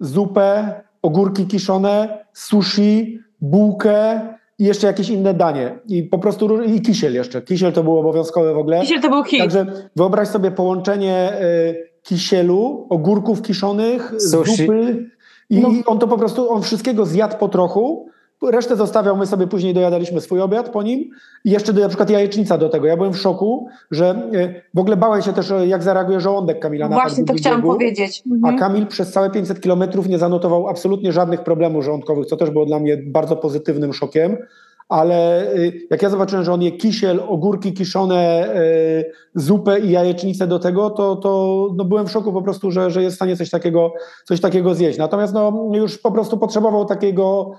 zupę, ogórki kiszone, sushi, bułkę i jeszcze jakieś inne danie. I po prostu i kisiel jeszcze. Kisiel to było obowiązkowe w ogóle. Dzisiaj to był hit. Także wyobraź sobie połączenie e, kisielu, ogórków kiszonych, Sushi. zupy i No. on to po prostu, on wszystkiego zjadł po trochu, resztę zostawiał, my sobie później dojadaliśmy swój obiad po nim i jeszcze do, na przykład jajecznica do tego. Ja byłem w szoku, że e, w ogóle bałem się też, e, jak zareaguje żołądek Kamila na Właśnie to chciałam biegu. powiedzieć. A Mhm. Kamil przez całe 500 kilometrów nie zanotował absolutnie żadnych problemów żołądkowych, co też było dla mnie bardzo pozytywnym szokiem. Ale y, jak ja zobaczyłem, że on je kisiel, ogórki kiszone, y, zupę i jajecznicę do tego, to, to no byłem w szoku po prostu, że, że jest w stanie coś takiego, coś takiego zjeść. Natomiast no, już po prostu potrzebował takiego,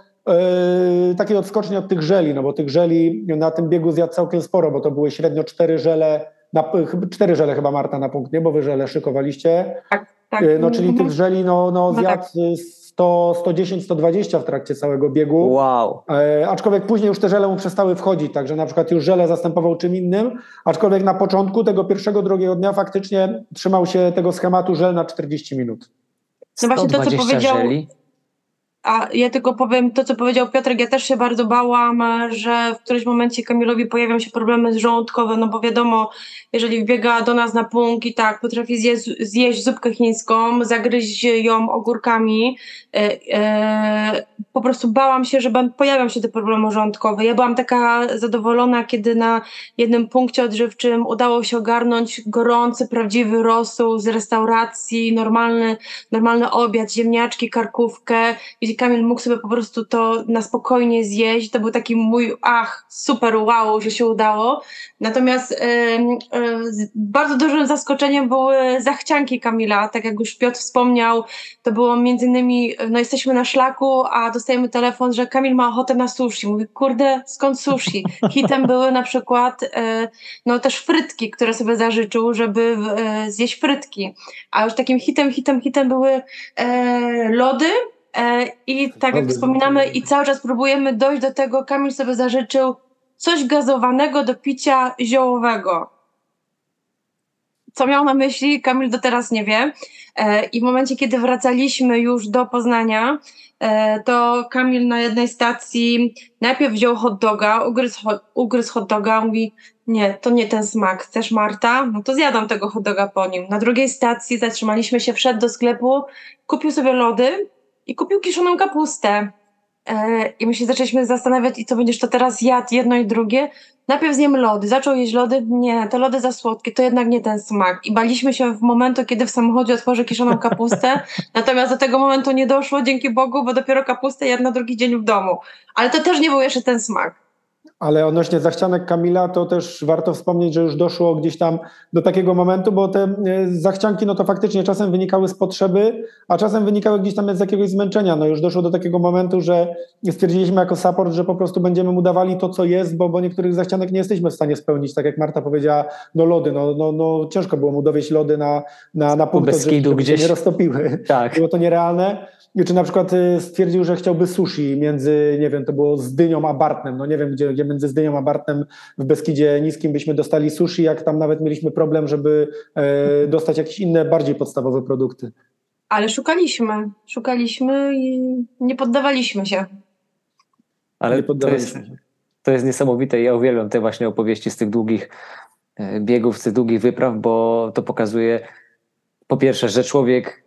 y, takiej odskoczni od tych żeli, no bo tych żeli na tym biegu zjadł całkiem sporo, bo to były średnio cztery żele, na, chyba- cztery żele chyba Marta na punkt, nie? Bo wy żele szykowaliście. Tak, tak. No, czyli Mhm. tych żeli no, no, No zjadł y, 100, 110, 120 w trakcie całego biegu. Wow. E, aczkolwiek później już te żele mu przestały wchodzić, także na przykład już żele zastępował czym innym, aczkolwiek na początku tego pierwszego, drugiego dnia faktycznie trzymał się tego schematu żel na 40 minut. No właśnie to, co 120 powiedział- żeli. A ja tylko powiem to, co powiedział Piotrek. Ja też się bardzo bałam, że w którymś momencie Kamilowi pojawią się problemy żołądkowe, no bo wiadomo, jeżeli wbiega do nas na punkt i tak potrafi zjeść, zjeść zupkę chińską, zagryźć ją ogórkami, e, e, po prostu bałam się, że pojawią się te problemy żołądkowe. Ja byłam taka zadowolona, kiedy na jednym punkcie odżywczym udało się ogarnąć gorący, prawdziwy rosół z restauracji, normalny, normalny obiad, ziemniaczki, karkówkę, gdzie Kamil mógł sobie po prostu to na spokojnie zjeść. To był taki mój, ach, super, wow, że się udało. Natomiast bardzo dużym zaskoczeniem były zachcianki Kamila. Tak jak już Piotr wspomniał, to było między innymi, no jesteśmy na szlaku, a dostajemy telefon, że Kamil ma ochotę na sushi. Mówi, kurde, skąd sushi? Hitem były na przykład e, no też frytki, które sobie zażyczył, żeby e, zjeść frytki. A już takim hitem, hitem, hitem były e, lody. E, I tak jak wspominamy, i cały czas próbujemy dojść do tego, Kamil sobie zażyczył coś gazowanego do picia ziołowego. Co miał na myśli, Kamil do teraz nie wie. E, I w momencie, kiedy wracaliśmy już do Poznania, e, to Kamil na jednej stacji najpierw wziął hot doga, ugryzł, ugryzł hot doga, mówi, nie, to nie ten smak. Chcesz Marta? No to zjadam tego hot doga po nim. Na drugiej stacji zatrzymaliśmy się, wszedł do sklepu, kupił sobie lody i kupił kiszoną kapustę. E, I my się zaczęliśmy zastanawiać, i co będziesz to teraz jadł, jedno i drugie. Najpierw zjem lody, zaczął jeść lody, nie, te lody za słodkie, to jednak nie ten smak. I baliśmy się w momentu, kiedy w samochodzie otworzę kiszoną kapustę, <laughs> natomiast do tego momentu nie doszło, dzięki Bogu, bo dopiero kapustę jadł na drugi dzień w domu. Ale to też nie był jeszcze ten smak. Ale odnośnie zachcianek Kamila, to też warto wspomnieć, że już doszło gdzieś tam do takiego momentu, bo te e, zachcianki, no to faktycznie czasem wynikały z potrzeby, a czasem wynikały gdzieś tam z jakiegoś zmęczenia. No już doszło do takiego momentu, że stwierdziliśmy jako support, że po prostu będziemy mu dawali to, co jest, bo, bo niektórych zachcianek nie jesteśmy w stanie spełnić. Tak jak Marta powiedziała, no lody, no, no, no ciężko było mu dowieść lody na, na, na punkt, żeby się gdzieś. nie roztopiły. Tak. Było to nierealne. Czy na przykład y, stwierdził, że chciałby sushi między, nie wiem, to było z Dynią a Bartnem. No nie wiem, gdzie, gdzie między Zdynią a Bartnem w Beskidzie Niskim byśmy dostali sushi, jak tam nawet mieliśmy problem, żeby e, dostać jakieś inne, bardziej podstawowe produkty. Ale szukaliśmy, szukaliśmy i nie poddawaliśmy się. Ale Nie to poddawaliśmy jest, się. to jest niesamowite. Ja uwielbiam te właśnie opowieści z tych długich e, biegów, z tych długich wypraw, bo to pokazuje po pierwsze, że człowiek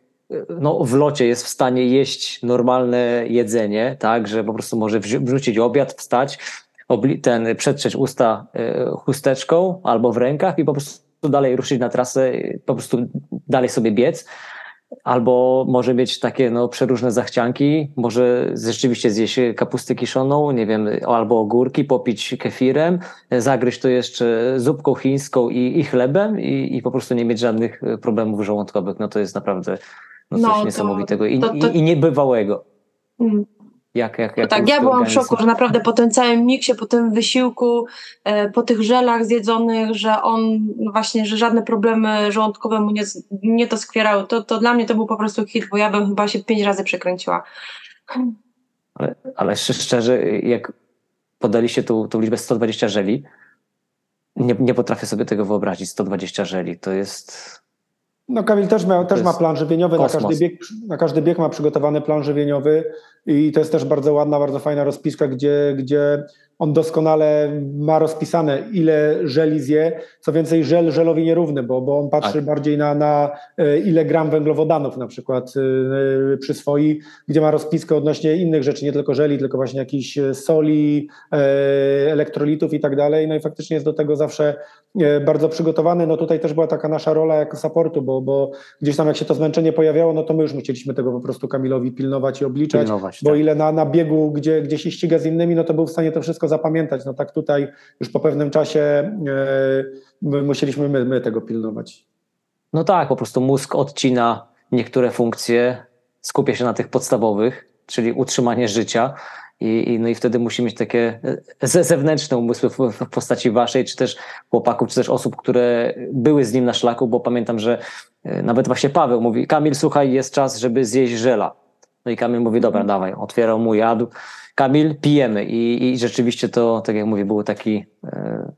no, w locie jest w stanie jeść normalne jedzenie, tak, że po prostu może wrzu- wrzucić obiad, wstać, ten, przetrzeć usta e, chusteczką albo w rękach i po prostu dalej ruszyć na trasę, e, po prostu dalej sobie biec. Albo może mieć takie no, przeróżne zachcianki, może rzeczywiście zjeść kapustę kiszoną, nie wiem, albo ogórki, popić kefirem, zagryźć to jeszcze zupką chińską i, i chlebem i, i po prostu nie mieć żadnych e, problemów żołądkowych. No to jest naprawdę no, coś No, niesamowitego i, to- to- i, i niebywałego. Mm. Jak, jak, No jak tak, ja byłam w szoku, że naprawdę po tym całym miksie, po tym wysiłku, e, po tych żelach zjedzonych, że on właśnie, że żadne problemy żołądkowe mu nie, nie to skwierały. To, to dla mnie to był po prostu hit, bo ja bym chyba się pięć razy przekręciła. Ale, ale szczerze, jak podaliście tą, tą liczbę 120 żeli, nie, nie potrafię sobie tego wyobrazić. 120 żeli to jest. No Kamil też, miał, też ma plan żywieniowy, na każdy, bieg, na każdy bieg ma przygotowany plan żywieniowy i to jest też bardzo ładna, bardzo fajna rozpiska, gdzie, gdzie on doskonale ma rozpisane, ile żeli zje. Co więcej, żel żelowi nierówny, bo, bo on patrzy Tak. bardziej na, na e, ile gram węglowodanów na przykład e, przyswoi, gdzie ma rozpiskę odnośnie innych rzeczy, nie tylko żeli, tylko właśnie jakichś e, soli, e, elektrolitów i tak dalej. No i faktycznie jest do tego zawsze e, bardzo przygotowany. No tutaj też była taka nasza rola jako supportu, bo, bo gdzieś tam jak się to zmęczenie pojawiało, no to my już musieliśmy tego po prostu Kamilowi pilnować i obliczać. Pilnować, Bo tak. ile na, na biegu, gdzie, gdzie się ściga z innymi, no to był w stanie to wszystko zapamiętać. No tak tutaj już po pewnym czasie e, my, musieliśmy my, my tego pilnować. No tak, po prostu mózg odcina niektóre funkcje, skupia się na tych podstawowych, czyli utrzymanie życia. I, i, no i wtedy musi mieć takie e, ze- zewnętrzne umysły w, w postaci waszej, czy też chłopaków, czy też osób, które były z nim na szlaku, bo pamiętam, że e, nawet właśnie Paweł mówi, Kamil, słuchaj, jest czas, żeby zjeść żela. No i Kamil mówi, dobra, dawaj, otwierał mu, jadł. Kamil, pijemy. I, i rzeczywiście to, tak jak mówię, był taki e,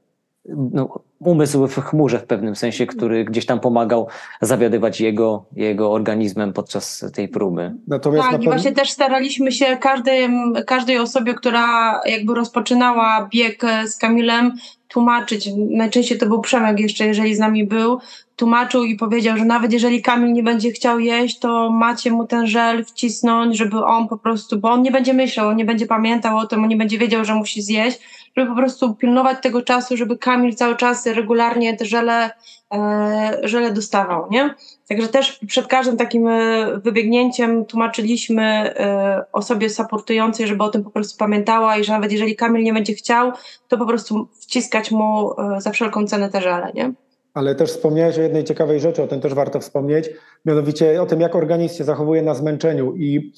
no, umysł w chmurze w pewnym sensie, który gdzieś tam pomagał zawiadywać jego, jego organizmem podczas tej próby. Natomiast na Tak, i pewno- właśnie też staraliśmy się każdej, każdej osobie, która jakby rozpoczynała bieg z Kamilem, tłumaczyć. Najczęściej to był Przemek jeszcze, jeżeli z nami był. Tłumaczył i powiedział, że nawet jeżeli Kamil nie będzie chciał jeść, to macie mu ten żel wcisnąć, żeby on po prostu, bo on nie będzie myślał, on nie będzie pamiętał o tym, on nie będzie wiedział, że musi zjeść, żeby po prostu pilnować tego czasu, żeby Kamil cały czas regularnie te żele, e, żele dostawał, nie? Także też przed każdym takim e, wybiegnięciem tłumaczyliśmy e, osobie supportującej, żeby o tym po prostu pamiętała i że nawet jeżeli Kamil nie będzie chciał, to po prostu wciskać mu za wszelką cenę te żele, nie? Ale też wspomniałeś o jednej ciekawej rzeczy, o tym też warto wspomnieć, mianowicie o tym, jak organizm się zachowuje na zmęczeniu. I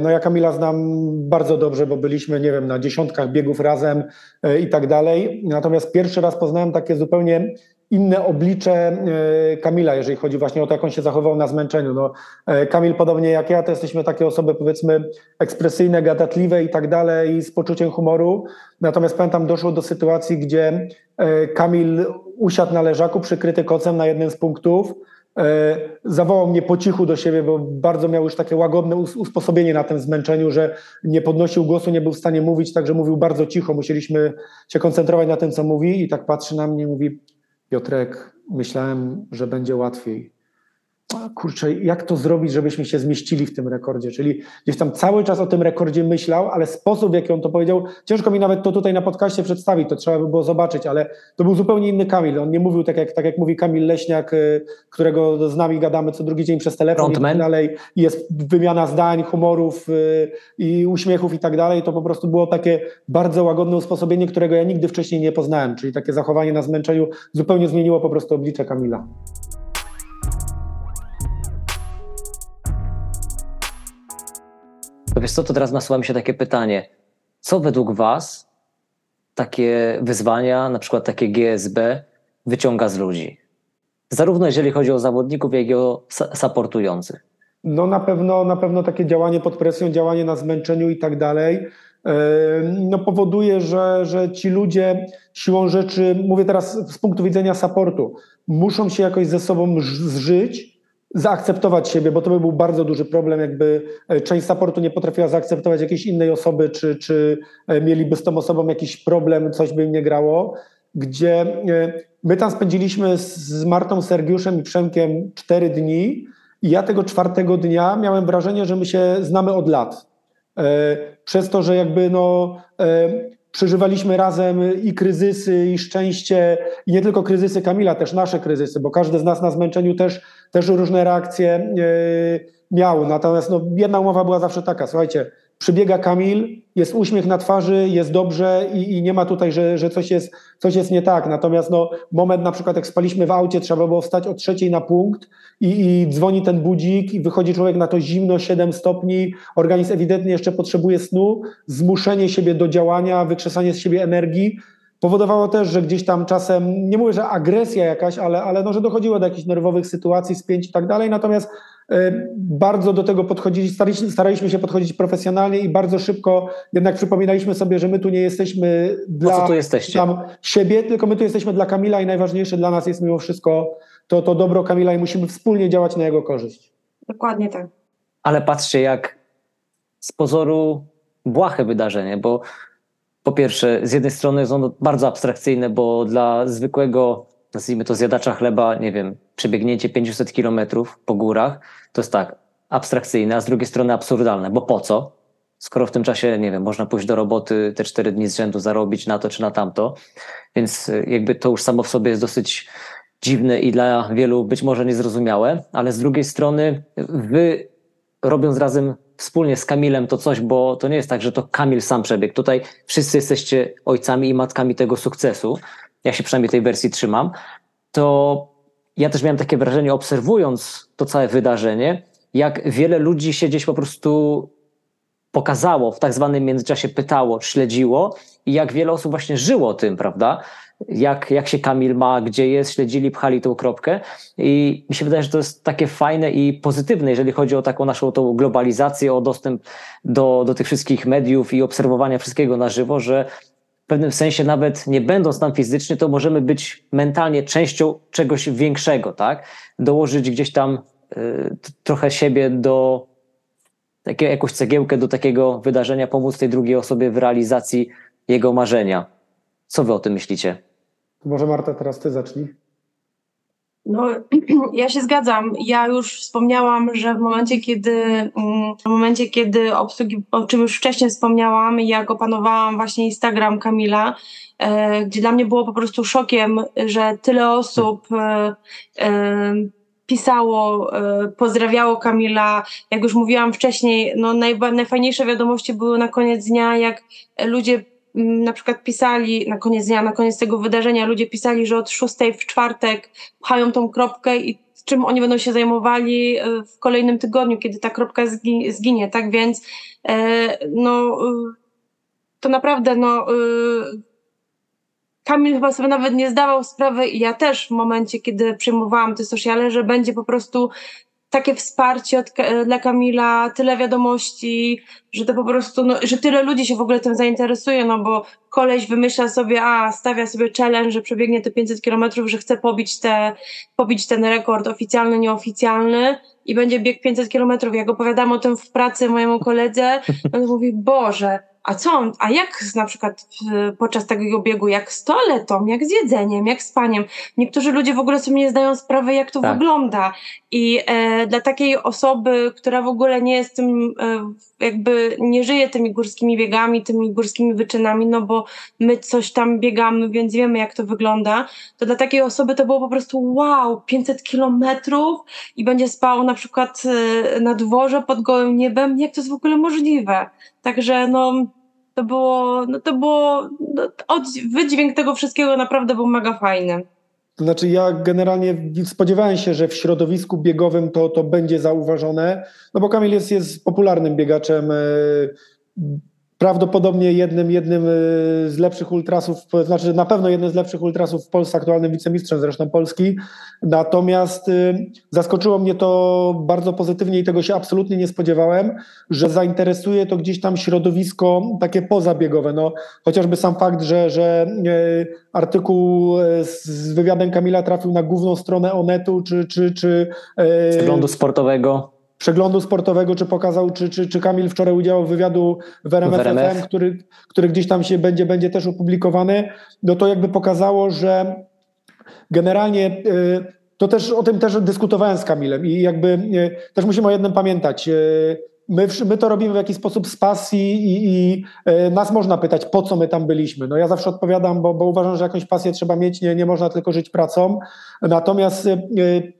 no ja Kamila znam bardzo dobrze, bo byliśmy, nie wiem, na dziesiątkach biegów razem yy, i tak dalej. Natomiast pierwszy raz poznałem takie zupełnie inne oblicze yy, Kamila, jeżeli chodzi właśnie o to, jak on się zachował na zmęczeniu. No, Kamil, podobnie jak ja, to jesteśmy takie osoby, powiedzmy, ekspresyjne, gadatliwe i tak dalej, z poczuciem humoru. Natomiast pamiętam, doszło do sytuacji, gdzie e, Kamil usiadł na leżaku przykryty kocem na jednym z punktów. E, Zawołał mnie po cichu do siebie, bo bardzo miał już takie łagodne us- usposobienie na tym zmęczeniu, że nie podnosił głosu, nie był w stanie mówić, także mówił bardzo cicho. Musieliśmy się koncentrować na tym, co mówi, i tak patrzy na mnie i mówi: Piotrek, myślałem, że będzie łatwiej. Kurczę, jak to zrobić, żebyśmy się zmieścili w tym rekordzie? Czyli gdzieś tam cały czas o tym rekordzie myślał, ale sposób, w jaki on to powiedział, ciężko mi nawet to tutaj na podcaście przedstawić, to trzeba by było zobaczyć, ale to był zupełnie inny Kamil. On nie mówił tak jak, tak jak mówi Kamil Leśniak, y, którego z nami gadamy co drugi dzień przez telefon i Frontman. tak dalej. I jest wymiana zdań, humorów y, i uśmiechów i tak dalej. To po prostu było takie bardzo łagodne usposobienie, którego ja nigdy wcześniej nie poznałem. Czyli takie zachowanie na zmęczeniu zupełnie zmieniło po prostu oblicze Kamila. To wiesz co, to teraz nasuwa mi się takie pytanie. Co według was takie wyzwania, na przykład takie GSB, wyciąga z ludzi? Zarówno jeżeli chodzi o zawodników, jak i o supportujących. No na pewno, na pewno takie działanie pod presją, działanie na zmęczeniu i tak dalej, yy, no powoduje, że, że ci ludzie siłą rzeczy, mówię teraz z punktu widzenia supportu, muszą się jakoś ze sobą zżyć, zaakceptować siebie, bo to by był bardzo duży problem, jakby e, część supportu nie potrafiła zaakceptować jakiejś innej osoby, czy, czy e, mieliby z tą osobą jakiś problem, coś by im nie grało, gdzie e, my tam spędziliśmy z- Martą Sergiuszem i Przemkiem cztery dni, i ja tego czwartego dnia miałem wrażenie, że my się znamy od lat. Przez to, że jakby no, przeżywaliśmy razem i kryzysy, i szczęście, i nie tylko kryzysy Kamila, też nasze kryzysy, bo każdy z nas na zmęczeniu też, też różne reakcje e, miał. Natomiast no, jedna umowa była zawsze taka, słuchajcie, przybiega Kamil, jest uśmiech na twarzy, jest dobrze i, i nie ma tutaj, że, że coś, jest, coś jest nie tak. Natomiast no, moment na przykład jak spaliśmy w aucie, trzeba było wstać o trzeciej na punkt i, i dzwoni ten budzik i wychodzi człowiek na to zimno, 7 stopni, organizm ewidentnie jeszcze potrzebuje snu, zmuszenie siebie do działania, wykrzesanie z siebie energii, powodowało też, że gdzieś tam czasem, nie mówię, że agresja jakaś, ale, ale no, że dochodziło do jakichś nerwowych sytuacji, spięć i tak dalej, natomiast bardzo do tego podchodzili, staraliśmy się podchodzić profesjonalnie i bardzo szybko jednak przypominaliśmy sobie, że my tu nie jesteśmy dla, dla siebie, tylko my tu jesteśmy dla Kamila i najważniejsze dla nas jest mimo wszystko to, to dobro Kamila i musimy wspólnie działać na jego korzyść. Dokładnie tak. Ale patrzcie, jak z pozoru błahe wydarzenie, bo po pierwsze, z jednej strony jest ono bardzo abstrakcyjne, bo dla zwykłego, nazwijmy to zjadacza chleba, nie wiem, przebiegnięcie 500 kilometrów po górach, to jest tak abstrakcyjne, a z drugiej strony absurdalne, bo po co? Skoro w tym czasie, nie wiem, można pójść do roboty te cztery dni z rzędu zarobić na to czy na tamto, więc y, jakby to już samo w sobie jest dosyć dziwne i dla wielu być może niezrozumiałe, ale z drugiej strony wy robiąc razem wspólnie z Kamilem to coś, bo to nie jest tak, że to Kamil sam przebiegł. Tutaj wszyscy jesteście ojcami i matkami tego sukcesu. Ja się przynajmniej tej wersji trzymam. To ja też miałem takie wrażenie, obserwując to całe wydarzenie, jak wiele ludzi się gdzieś po prostu pokazało, w tak zwanym międzyczasie pytało, śledziło i jak wiele osób właśnie żyło tym, prawda? Jak, jak się Kamil ma, gdzie jest, śledzili, pchali tą kropkę i mi się wydaje, że to jest takie fajne i pozytywne, jeżeli chodzi o taką naszą tą globalizację, o dostęp do, do tych wszystkich mediów i obserwowania wszystkiego na żywo, że pewnym sensie nawet nie będąc tam fizycznie, to możemy być mentalnie częścią czegoś większego, tak? Dołożyć gdzieś tam y, trochę siebie do takie, jakąś cegiełkę do takiego wydarzenia, pomóc tej drugiej osobie w realizacji jego marzenia. Co wy o tym myślicie? Może Marta, teraz ty zacznij. No, <clears throat> ja się zgadzam. Ja już wspomniałam, że w momencie, kiedy mm, w momencie, kiedy obsługi, o czym już wcześniej wspomniałam, jak opanowałam właśnie Instagram Kamila, e, gdzie dla mnie było po prostu szokiem, że tyle osób e, e, pisało, e, pozdrawiało Kamila. Jak już mówiłam wcześniej, no najfajniejsze wiadomości były na koniec dnia, jak ludzie na przykład pisali na koniec dnia, na koniec tego wydarzenia, ludzie pisali, że od szóstej w czwartek pchają tą kropkę i czym oni będą się zajmowali e, w kolejnym tygodniu, kiedy ta kropka zginie, tak więc e, no to naprawdę no Kamil chyba sobie nawet nie zdawał sprawy i ja też w momencie, kiedy przyjmowałam te sociale, że będzie po prostu takie wsparcie od, dla Kamila, tyle wiadomości, że to po prostu, no, że tyle ludzi się w ogóle tym zainteresuje, no bo koleś wymyśla sobie, a stawia sobie challenge, że przebiegnie te 500 kilometrów, że chce pobić, te, pobić ten rekord oficjalny, nieoficjalny i będzie bieg 500 kilometrów. Jak opowiadam o tym w pracy mojemu koledze, <laughs> on mówi, Boże, a co on, a jak na przykład podczas tego biegu, jak z toaletą, jak z jedzeniem, jak z paniem. Niektórzy ludzie w ogóle sobie nie zdają sprawy, jak to tak. wygląda. I e, dla takiej osoby, która w ogóle nie jest tym, e, jakby nie żyje tymi górskimi biegami, tymi górskimi wyczynami, no bo my coś tam biegamy, więc wiemy, jak to wygląda, to dla takiej osoby to było po prostu wow, 500 kilometrów i będzie spał na przykład e, na dworze pod gołym niebem. Jak to jest w ogóle możliwe? Także no, to było, no to było, no, wydźwięk tego wszystkiego naprawdę był mega fajny. To znaczy ja generalnie spodziewałem się, że w środowisku biegowym to, to będzie zauważone, no bo Kamil jest, jest popularnym biegaczem, e, prawdopodobnie jednym, jednym y, z lepszych ultrasów, znaczy na pewno jednym z lepszych ultrasów w Polsce, aktualnym wicemistrzem zresztą Polski. Natomiast y, zaskoczyło mnie to bardzo pozytywnie i tego się absolutnie nie spodziewałem, że zainteresuje to gdzieś tam środowisko takie pozabiegowe. No, chociażby sam fakt, że, że y, artykuł z wywiadem Kamila trafił na główną stronę Onetu czy... czy, czy Przeglądu sportowego przeglądu sportowego, czy pokazał, czy, czy, czy Kamil wczoraj udziałał w wywiadu w RMF, w RMF. Który, który gdzieś tam się będzie, będzie też opublikowany, no to jakby pokazało, że generalnie y, to też o tym też dyskutowałem z Kamilem i jakby y, też musimy o jednym pamiętać. My, my to robimy w jakiś sposób z pasji i, i e, nas można pytać, po co my tam byliśmy. No ja zawsze odpowiadam, bo, bo uważam, że jakąś pasję trzeba mieć, nie, nie można tylko żyć pracą. Natomiast e,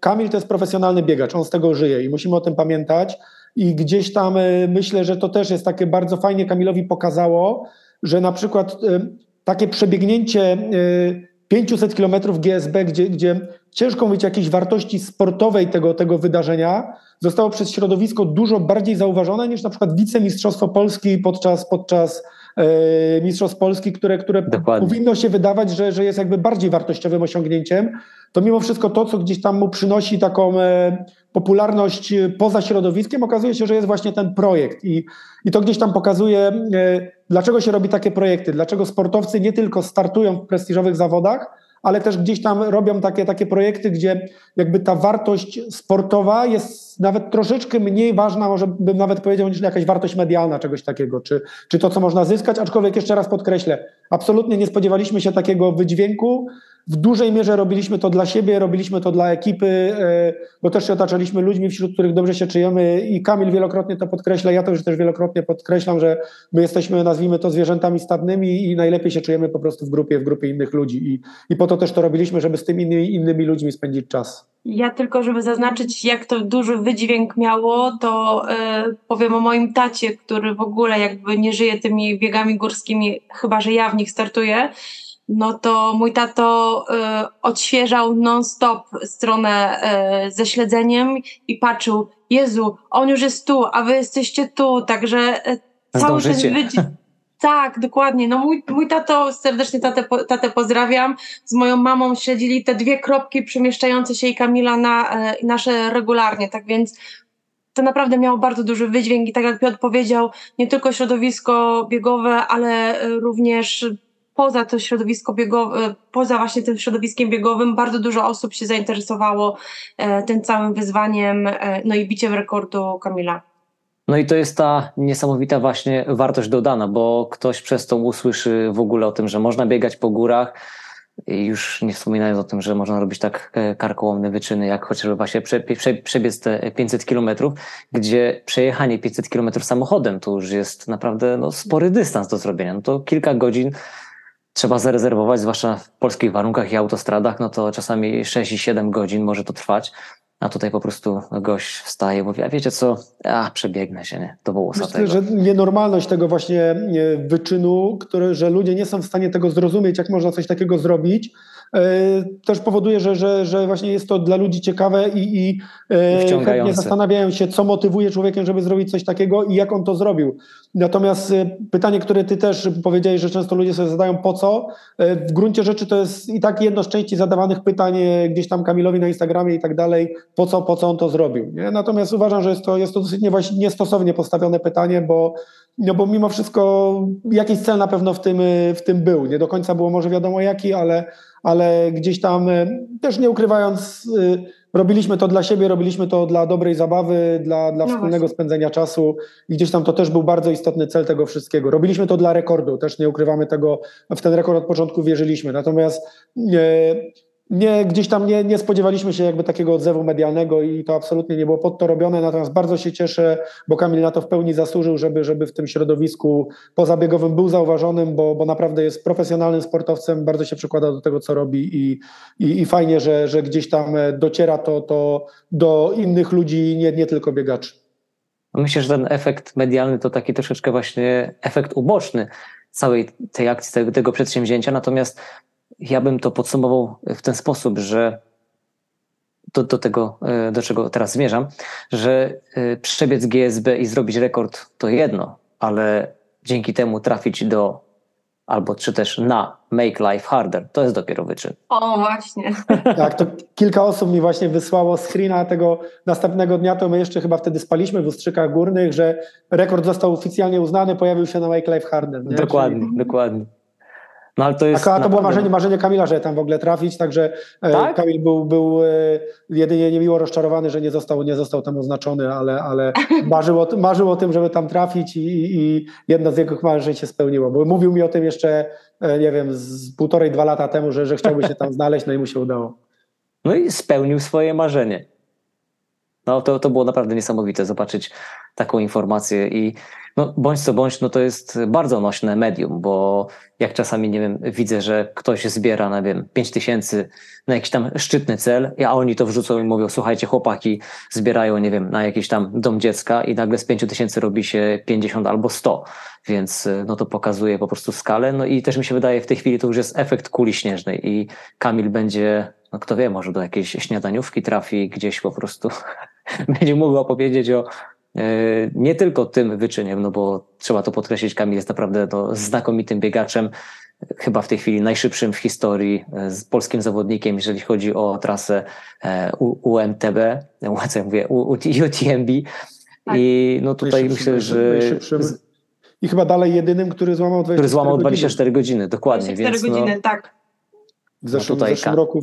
Kamil to jest profesjonalny biegacz, on z tego żyje i musimy o tym pamiętać. I gdzieś tam e, myślę, że to też jest takie bardzo fajnie Kamilowi pokazało, że na przykład takie przebiegnięcie 500 kilometrów GSB, gdzie, gdzie ciężko mówić jakiejś wartości sportowej tego, tego wydarzenia, zostało przez środowisko dużo bardziej zauważone niż na przykład wicemistrzostwo Polski podczas, podczas Mistrzostw Polski, które, które Dokładnie. powinno się wydawać, że, że jest jakby bardziej wartościowym osiągnięciem, to mimo wszystko to, co gdzieś tam mu przynosi taką e, popularność e, poza środowiskiem, okazuje się, że jest właśnie ten projekt i, i to gdzieś tam pokazuje, e, dlaczego się robi takie projekty, dlaczego sportowcy nie tylko startują w prestiżowych zawodach, ale też gdzieś tam robią takie, takie projekty, gdzie jakby ta wartość sportowa jest nawet troszeczkę mniej ważna, może bym nawet powiedział, niż jakaś wartość medialna czegoś takiego, czy, czy to, co można zyskać, aczkolwiek jeszcze raz podkreślę, absolutnie nie spodziewaliśmy się takiego wydźwięku, w dużej mierze robiliśmy to dla siebie, robiliśmy to dla ekipy, e, bo też się otaczaliśmy ludźmi, wśród których dobrze się czujemy i Kamil wielokrotnie to podkreśla, ja to już też wielokrotnie podkreślam, że my jesteśmy, nazwijmy to, zwierzętami stadnymi i najlepiej się czujemy po prostu w grupie, w grupie innych ludzi i, i po to też to robiliśmy, żeby z tymi innymi, innymi ludźmi spędzić czas. Ja tylko, żeby zaznaczyć, jak to duży wydźwięk miało, to e, powiem o moim tacie, który w ogóle jakby nie żyje tymi biegami górskimi, chyba że ja w nich startuję. No to mój tato e, odświeżał non-stop stronę e, ze śledzeniem i patrzył, Jezu, on już jest tu, a wy jesteście tu, także e, cały Zdążycie. wydźwięk. <laughs> Tak, dokładnie. No mój, mój tato, serdecznie tatę, tatę pozdrawiam. Z moją mamą śledzili te dwie kropki przemieszczające się i Kamila na e, nasze regularnie, tak więc to naprawdę miało bardzo duży wydźwięk i tak jak Piotr powiedział, nie tylko środowisko biegowe, ale również poza to środowisko biegowe, poza właśnie tym środowiskiem biegowym bardzo dużo osób się zainteresowało e, tym całym wyzwaniem, e, no i biciem rekordu Kamila. No i to jest ta niesamowita właśnie wartość dodana, bo ktoś przez to usłyszy w ogóle o tym, że można biegać po górach już nie wspominając o tym, że można robić tak e, karkołomne wyczyny, jak chociażby właśnie prze, prze, przebiec te 500 kilometrów, gdzie przejechanie 500 kilometrów samochodem to już jest naprawdę no, spory dystans do zrobienia. No to kilka godzin trzeba zarezerwować, zwłaszcza w polskich warunkach i autostradach, no to czasami 6 i 7 godzin może to trwać. A tutaj po prostu gość wstaje i mówi, a wiecie co, a przebiegnę się, nie, do Myślę, wołosatego. że nienormalność tego właśnie e, wyczynu, który, że ludzie nie są w stanie tego zrozumieć, jak można coś takiego zrobić, też powoduje, że, że, że właśnie jest to dla ludzi ciekawe i, i e, chętnie zastanawiają się, co motywuje człowiekiem, żeby zrobić coś takiego i jak on to zrobił. Natomiast e, pytanie, które ty też powiedziałeś, że często ludzie sobie zadają po co, e, w gruncie rzeczy to jest i tak jedno z części zadawanych pytań e, gdzieś tam Kamilowi na Instagramie i tak dalej, po co, po co on to zrobił. Nie? Natomiast uważam, że jest to, jest to dosyć niestosownie postawione pytanie, bo no bo mimo wszystko jakiś cel na pewno w tym, w tym był. Nie do końca było może wiadomo jaki, ale, ale gdzieś tam y, też nie ukrywając, y, robiliśmy to dla siebie, robiliśmy to dla dobrej zabawy, dla, dla No wspólnego właśnie. spędzenia czasu i gdzieś tam to też był bardzo istotny cel tego wszystkiego. Robiliśmy to dla rekordu, też nie ukrywamy tego, w ten rekord od początku wierzyliśmy. Natomiast e, nie, gdzieś tam nie, nie spodziewaliśmy się jakby takiego odzewu medialnego i to absolutnie nie było pod to robione, natomiast bardzo się cieszę, bo Kamil na to w pełni zasłużył, żeby, żeby w tym środowisku pozabiegowym był zauważonym, bo, bo naprawdę jest profesjonalnym sportowcem, bardzo się przykłada do tego, co robi i, i, i fajnie, że, że gdzieś tam e, dociera to, to do innych ludzi, nie, nie tylko biegaczy. Myślę, że ten efekt medialny to taki troszeczkę właśnie efekt uboczny całej tej akcji, tego, tego przedsięwzięcia. Natomiast ja bym to podsumował w ten sposób, że do, do tego, e, do czego teraz zmierzam, że e, przebiec GSB i zrobić rekord to jedno, ale dzięki temu trafić do albo czy też na Make Life Harder, to jest dopiero wyczyn. O, właśnie. <laughs> Tak, to kilka osób mi właśnie wysłało screena tego następnego dnia, to my jeszcze chyba wtedy spaliśmy w Ustrzykach Górnych, że rekord został oficjalnie uznany, pojawił się na Make Life Harder. Nie? Dokładnie, Czyli- dokładnie. No ale to jest. A to było marzenie, marzenie Kamila, że tam w ogóle trafić, także e, Tak? Kamil był, był e, jedynie niemiło rozczarowany, że nie został, nie został tam oznaczony, ale, ale <laughs> marzył, o, marzył o tym, żeby tam trafić i, i, i jedno z jego marzeń się spełniło, bo mówił mi o tym jeszcze, e, nie wiem, z półtorej, dwa lata temu, że, że chciałby się tam <laughs> znaleźć, no i mu się udało. No i spełnił swoje marzenie. No to, to było naprawdę niesamowite zobaczyć taką informację i no bądź co bądź, no to jest bardzo nośne medium, bo jak czasami, nie wiem, widzę, że ktoś zbiera, nie wiem, 5 tysięcy na jakiś tam szczytny cel, a oni to wrzucą i mówią, słuchajcie, chłopaki zbierają, nie wiem, na jakiś tam dom dziecka i nagle z 5 tysięcy robi się 50 albo 100, więc no to pokazuje po prostu skalę, no i też mi się wydaje, w tej chwili to już jest efekt kuli śnieżnej i Kamil będzie, no kto wie, może do jakiejś śniadaniówki trafi gdzieś po prostu, <laughs> będzie mógł opowiedzieć o Nie tylko tym wyczyniem, no bo trzeba to podkreślić, Kamil jest naprawdę no, znakomitym biegaczem, chyba w tej chwili najszybszym w historii z polskim zawodnikiem, jeżeli chodzi o trasę UMTB, co ja mówię, UTMB. Tak. I no tutaj myślę, że. I chyba dalej jedynym, który złamał 24 który złamał 24 godziny, godziny dokładnie. 24 więc, godziny, no, tak. W zeszłym, No tutaj w zeszłym roku.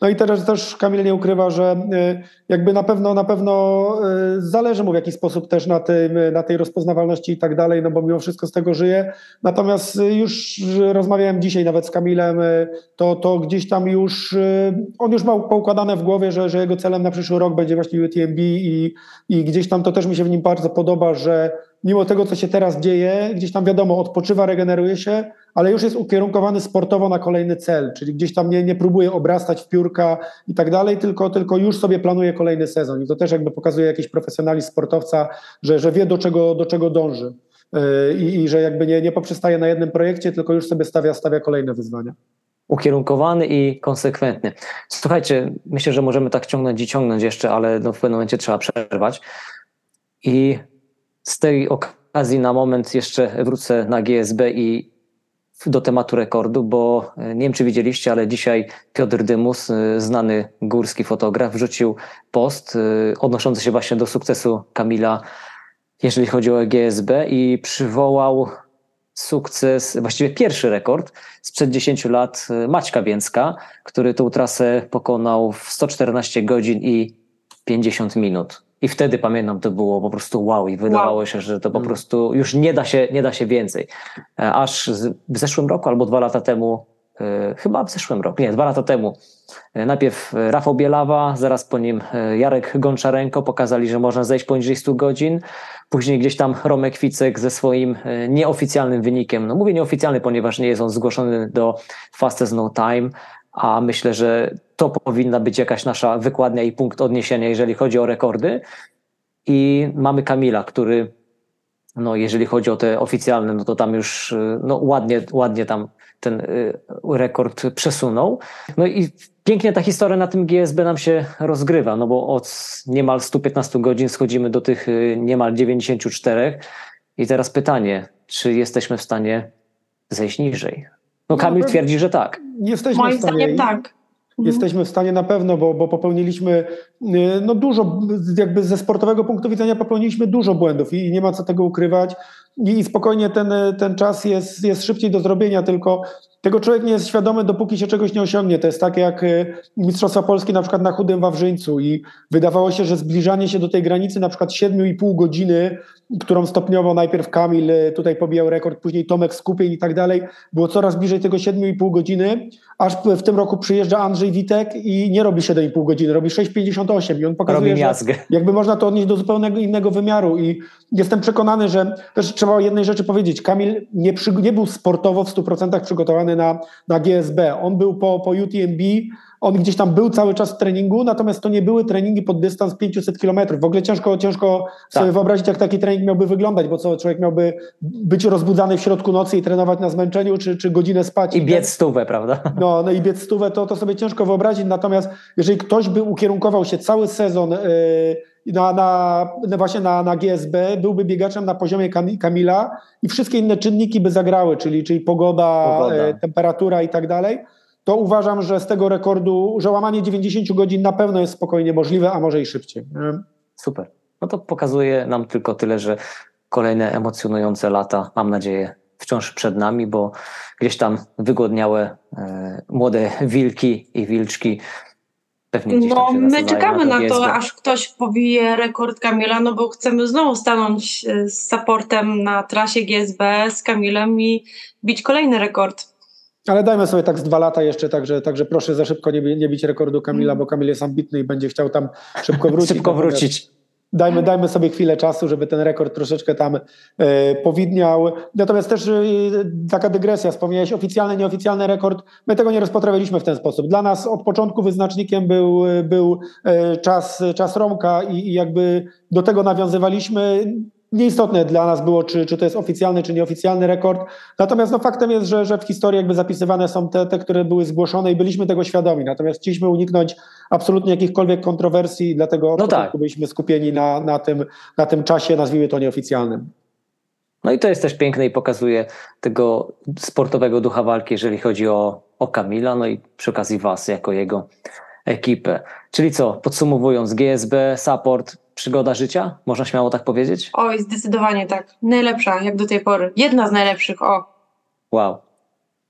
No i teraz też Kamil nie ukrywa, że y, jakby na pewno na pewno y, zależy mu w jakiś sposób też na, tym, na tej rozpoznawalności i tak dalej, no bo mimo wszystko z tego żyje. Natomiast y, już rozmawiałem dzisiaj nawet z Kamilem, y, to, to gdzieś tam już y, on już ma poukładane w głowie, że, że jego celem na przyszły rok będzie właśnie UTMB i, i gdzieś tam to też mi się w nim bardzo podoba, że mimo tego, co się teraz dzieje, gdzieś tam wiadomo, odpoczywa, regeneruje się, ale już jest ukierunkowany sportowo na kolejny cel, czyli gdzieś tam nie, nie próbuje obrastać w piórka i tak dalej, tylko, tylko już sobie planuje kolejny sezon. I to też jakby pokazuje jakiś profesjonalizm sportowca, że, że wie do czego, do czego dąży. Yy, I, I że jakby nie, nie poprzestaje na jednym projekcie, tylko już sobie stawia, stawia kolejne wyzwania. ukierunkowany i konsekwentny. Słuchajcie, myślę, że możemy tak ciągnąć i ciągnąć jeszcze, ale no w pewnym momencie trzeba przerwać. I z tej okazji na moment jeszcze wrócę na GSB i do tematu rekordu, bo e, nie wiem, czy widzieliście, ale dzisiaj Piotr Dymus, e, znany górski fotograf, wrzucił post e, odnoszący się właśnie do sukcesu Kamila, jeżeli chodzi o GSB i przywołał sukces, właściwie pierwszy rekord sprzed 10 lat Maćka Więcka, który tą trasę pokonał w 114 godzin i 50 minut. I wtedy pamiętam, to było po prostu wow i wydawało Wow. się, że to po prostu już nie da się, nie da się więcej. E, Aż w zeszłym roku albo dwa lata temu, e, chyba w zeszłym roku, nie, dwa lata temu, e, najpierw Rafał Bielawa, zaraz po nim Jarek Gonczarenko pokazali, że można zejść poniżej 100 godzin. Później gdzieś tam Romek Wicek ze swoim nieoficjalnym wynikiem. No mówię nieoficjalny, ponieważ nie jest on zgłoszony do Fastest No Time, a myślę, że to powinna być jakaś nasza wykładnia i punkt odniesienia, jeżeli chodzi o rekordy. I mamy Kamila, który, no jeżeli chodzi o te oficjalne, no to tam już y, no, ładnie, ładnie tam ten y, rekord przesunął. No i pięknie ta historia na tym GSB nam się rozgrywa, no bo od niemal 115 godzin schodzimy do tych y, niemal 94. I teraz pytanie, czy jesteśmy w stanie zejść niżej? No No, Kamil twierdzi, że tak. Jesteśmy Moim w stanie. zdaniem tak. Mhm. Jesteśmy w stanie na pewno, bo, bo popełniliśmy y, no dużo, jakby ze sportowego punktu widzenia popełniliśmy dużo błędów i nie ma co tego ukrywać. I, spokojnie ten, ten czas jest, jest szybciej do zrobienia, tylko tego człowiek nie jest świadomy, dopóki się czegoś nie osiągnie. To jest tak jak y, Mistrzostwa Polski na przykład na Chudym Wawrzyńcu i wydawało się, że zbliżanie się do tej granicy na przykład 7,5 godziny, którą stopniowo najpierw Kamil y, tutaj pobijał rekord, później Tomek Skupień i tak dalej, było coraz bliżej tego 7,5 godziny, aż w tym roku przyjeżdża Andrzej Witek i nie robi 7,5 godziny, robi 6,58 i on pokazuje, Robi że jakby można to odnieść do zupełnie innego wymiaru i jestem przekonany, że też trzeba o jednej rzeczy powiedzieć. Kamil nie, przy, nie był sportowo w 100% przygotowany na, na GSB. On był po, po UTMB, on gdzieś tam był cały czas w treningu, natomiast to nie były treningi pod dystans 500 km. W ogóle ciężko, ciężko Tak. sobie wyobrazić, jak taki trening miałby wyglądać, bo co, człowiek miałby być rozbudzany w środku nocy i trenować na zmęczeniu, czy, czy godzinę spać. I biec stówę, prawda? No, no i biec stówę, to, to sobie ciężko wyobrazić, natomiast jeżeli ktoś by ukierunkował się cały sezon yy, na, na, na właśnie na, na GSB, byłby biegaczem na poziomie Kam- Kamila i wszystkie inne czynniki by zagrały, czyli, czyli pogoda, Pogoda. yy, temperatura i tak dalej, to uważam, że z tego rekordu, że łamanie 90 godzin na pewno jest spokojnie możliwe, a może i szybciej. nie? Super. No to pokazuje nam tylko tyle, że kolejne emocjonujące lata, mam nadzieję, wciąż przed nami, bo gdzieś tam wygodniałe e, młode wilki i wilczki pewnie gdzieś No, tam się my czekamy na to, GSB. aż ktoś pobije rekord Kamila, no bo chcemy znowu stanąć e, z supportem na trasie GSB z Kamilem i bić kolejny rekord. Ale dajmy sobie tak z dwa lata jeszcze, także, także proszę za szybko nie, nie bić rekordu Kamila, Mm. bo Kamil jest ambitny i będzie chciał tam szybko wrócić. Szybko Natomiast- wrócić. Dajmy, dajmy sobie chwilę czasu, żeby ten rekord troszeczkę tam e, powidniał. Natomiast też e, taka dygresja, wspomniałeś oficjalny, nieoficjalny rekord. My tego nie rozpatrywaliśmy w ten sposób. Dla nas od początku wyznacznikiem był, był e, czas, czas Romka i, i jakby do tego nawiązywaliśmy. Nieistotne dla nas było, czy, czy to jest oficjalny, czy nieoficjalny rekord. Natomiast no, faktem jest, że, że w historii jakby zapisywane są te, te, które były zgłoszone i byliśmy tego świadomi. Natomiast chcieliśmy uniknąć absolutnie jakichkolwiek kontrowersji dlatego No tak. byliśmy skupieni na, na, tym, na tym czasie, nazwijmy to nieoficjalnym. No i to jest też piękne i pokazuje tego sportowego ducha walki, jeżeli chodzi o, o Kamila, no i przy okazji Was jako jego ekipę. Czyli co, podsumowując, GSB, support, przygoda życia? Można śmiało tak powiedzieć? Oj, zdecydowanie tak. Najlepsza, jak do tej pory. Jedna z najlepszych, o. Wow.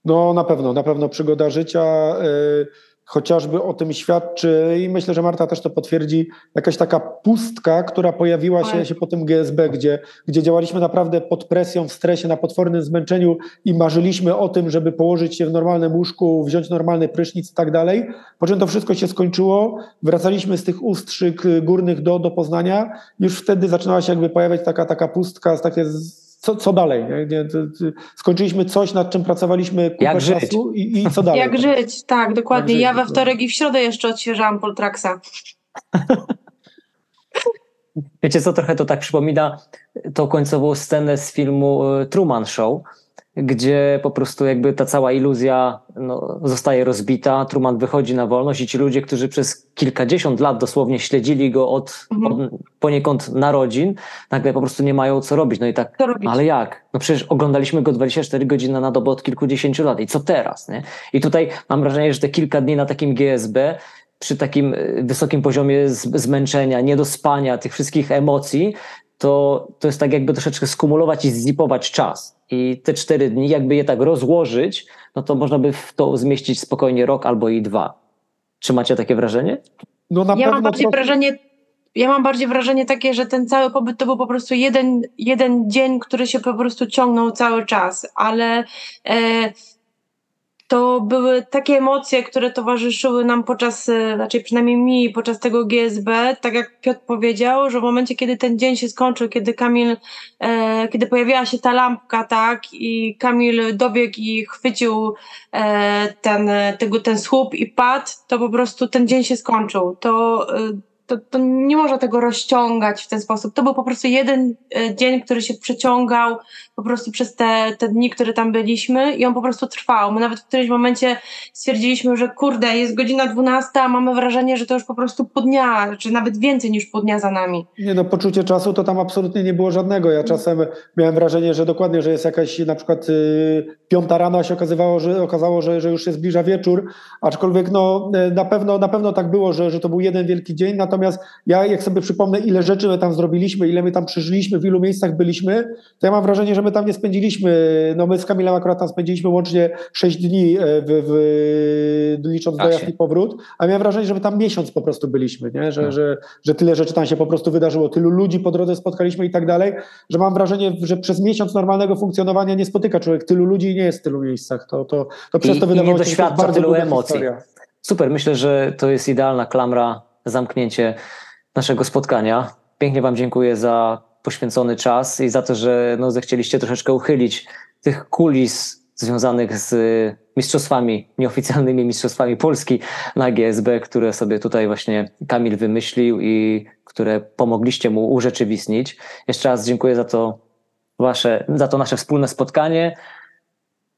No na pewno, na pewno przygoda życia, y, chociażby o tym świadczy i myślę, że Marta też to potwierdzi, jakaś taka pustka, która pojawiła się, Oj. się po tym GSB, gdzie, gdzie działaliśmy naprawdę pod presją, w stresie, na potwornym zmęczeniu i marzyliśmy o tym, żeby położyć się w normalnym łóżku, wziąć normalny prysznic i tak dalej. Po czym to wszystko się skończyło, wracaliśmy z tych ustrzyk górnych do, do Poznania, już wtedy zaczynała się jakby pojawiać taka, taka pustka, takie z- co, co dalej? Nie? Nie, to, to, skończyliśmy coś, nad czym pracowaliśmy kupę Jak żyć? czasu i, i co dalej? Jak żyć, tak, dokładnie. Żyć, ja we dokładnie. wtorek i w środę jeszcze odświeżałam Poltraxa. <laughs> Wiecie co, trochę to tak przypomina tą końcową scenę z filmu e, Truman Show, gdzie po prostu jakby ta cała iluzja no, zostaje rozbita, Truman wychodzi na wolność i ci ludzie, którzy przez kilkadziesiąt lat dosłownie śledzili go od, Mhm. od poniekąd narodzin, nagle po prostu nie mają co robić. No i tak, ale jak? No przecież oglądaliśmy go 24 godziny na dobę od kilkudziesięciu lat i co teraz? Nie? I tutaj mam wrażenie, że te kilka dni na takim GSB przy takim y, wysokim poziomie zmęczenia, niedospania, tych wszystkich emocji, to, to jest tak jakby troszeczkę skumulować i zzipować czas. I te cztery dni, jakby je tak rozłożyć, no to można by w to zmieścić spokojnie rok albo i dwa. Czy macie takie wrażenie? No na Ja pewno mam bardziej to- wrażenie, ja mam bardziej wrażenie takie, że ten cały pobyt to był po prostu jeden, jeden dzień, który się po prostu ciągnął cały czas, ale e, to były takie emocje, które towarzyszyły nam podczas, e, znaczy przynajmniej mi podczas tego GSB, tak jak Piotr powiedział, że w momencie, kiedy ten dzień się skończył, kiedy Kamil, e, kiedy pojawiła się ta lampka, tak, i Kamil dobiegł i chwycił e, ten, tego, ten słup i padł, to po prostu ten dzień się skończył. To, e, to, to nie można tego rozciągać w ten sposób. To był po prostu jeden e, dzień, który się przeciągał po prostu przez te, te dni, które tam byliśmy i on po prostu trwał. My nawet w którymś momencie stwierdziliśmy, że kurde, jest godzina 12, a mamy wrażenie, że to już po prostu pół dnia, czy nawet więcej niż pół dnia za nami. Nie no, poczucie czasu to tam absolutnie nie było żadnego. Ja czasem miałem wrażenie, że dokładnie, że jest jakaś na przykład y, piąta rano, a się okazywało, że, okazało, że, że już się zbliża wieczór, aczkolwiek no, y, na, pewno, na pewno tak było, że, że to był jeden wielki dzień, natomiast ja jak sobie przypomnę, ile rzeczy my tam zrobiliśmy, ile my tam przeżyliśmy, w ilu miejscach byliśmy, to ja mam wrażenie, że my tam nie spędziliśmy, no my z Kamilem akurat tam spędziliśmy łącznie 6 dni, e, w, w, licząc Czasie. dojazd i powrót, a miałem wrażenie, że my tam miesiąc po prostu byliśmy, nie? Że, Hmm. że, że tyle rzeczy tam się po prostu wydarzyło, tylu ludzi po drodze spotkaliśmy i tak dalej, że mam wrażenie, że przez miesiąc normalnego funkcjonowania nie spotyka człowiek tylu ludzi i nie jest w tylu miejscach. To, to, to przez I- to i wydawało nie się, doświadcza bardzo tylu emocji. historia. Super, myślę, że to jest idealna klamra, zamknięcie naszego spotkania. Pięknie Wam dziękuję za poświęcony czas i za to, że no, zechcieliście troszeczkę uchylić tych kulis związanych z mistrzostwami, nieoficjalnymi mistrzostwami Polski na GSB, które sobie tutaj właśnie Kamil wymyślił i które pomogliście mu urzeczywistnić. Jeszcze raz dziękuję za to wasze, za to nasze wspólne spotkanie.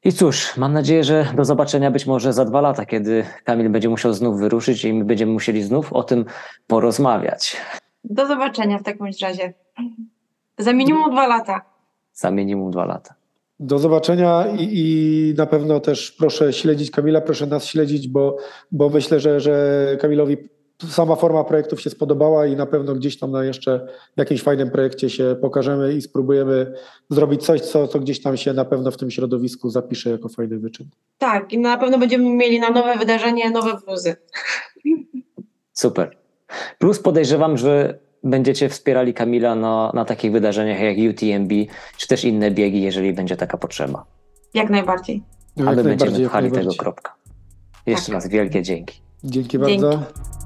I cóż, mam nadzieję, że do zobaczenia być może za dwa lata, kiedy Kamil będzie musiał znów wyruszyć i my będziemy musieli znów o tym porozmawiać. Do zobaczenia w takim razie. Za minimum dwa lata. Za minimum dwa lata. Do zobaczenia i, i na pewno też proszę śledzić Kamila, proszę nas śledzić, bo, bo myślę, że, że Kamilowi sama forma projektów się spodobała i na pewno gdzieś tam na jeszcze jakimś fajnym projekcie się pokażemy i spróbujemy zrobić coś, co, co gdzieś tam się na pewno w tym środowisku zapisze jako fajny wyczyn. Tak, i na pewno będziemy mieli na nowe wydarzenie nowe bluzy. Super. Plus podejrzewam, że będziecie wspierali Kamila na, na takich wydarzeniach jak UTMB, czy też inne biegi, jeżeli będzie taka potrzeba. Jak najbardziej. A jak my będziemy najbardziej, pchali tego kropka. Jeszcze Tak. raz wielkie dzięki. Dzięki Dzięki. bardzo.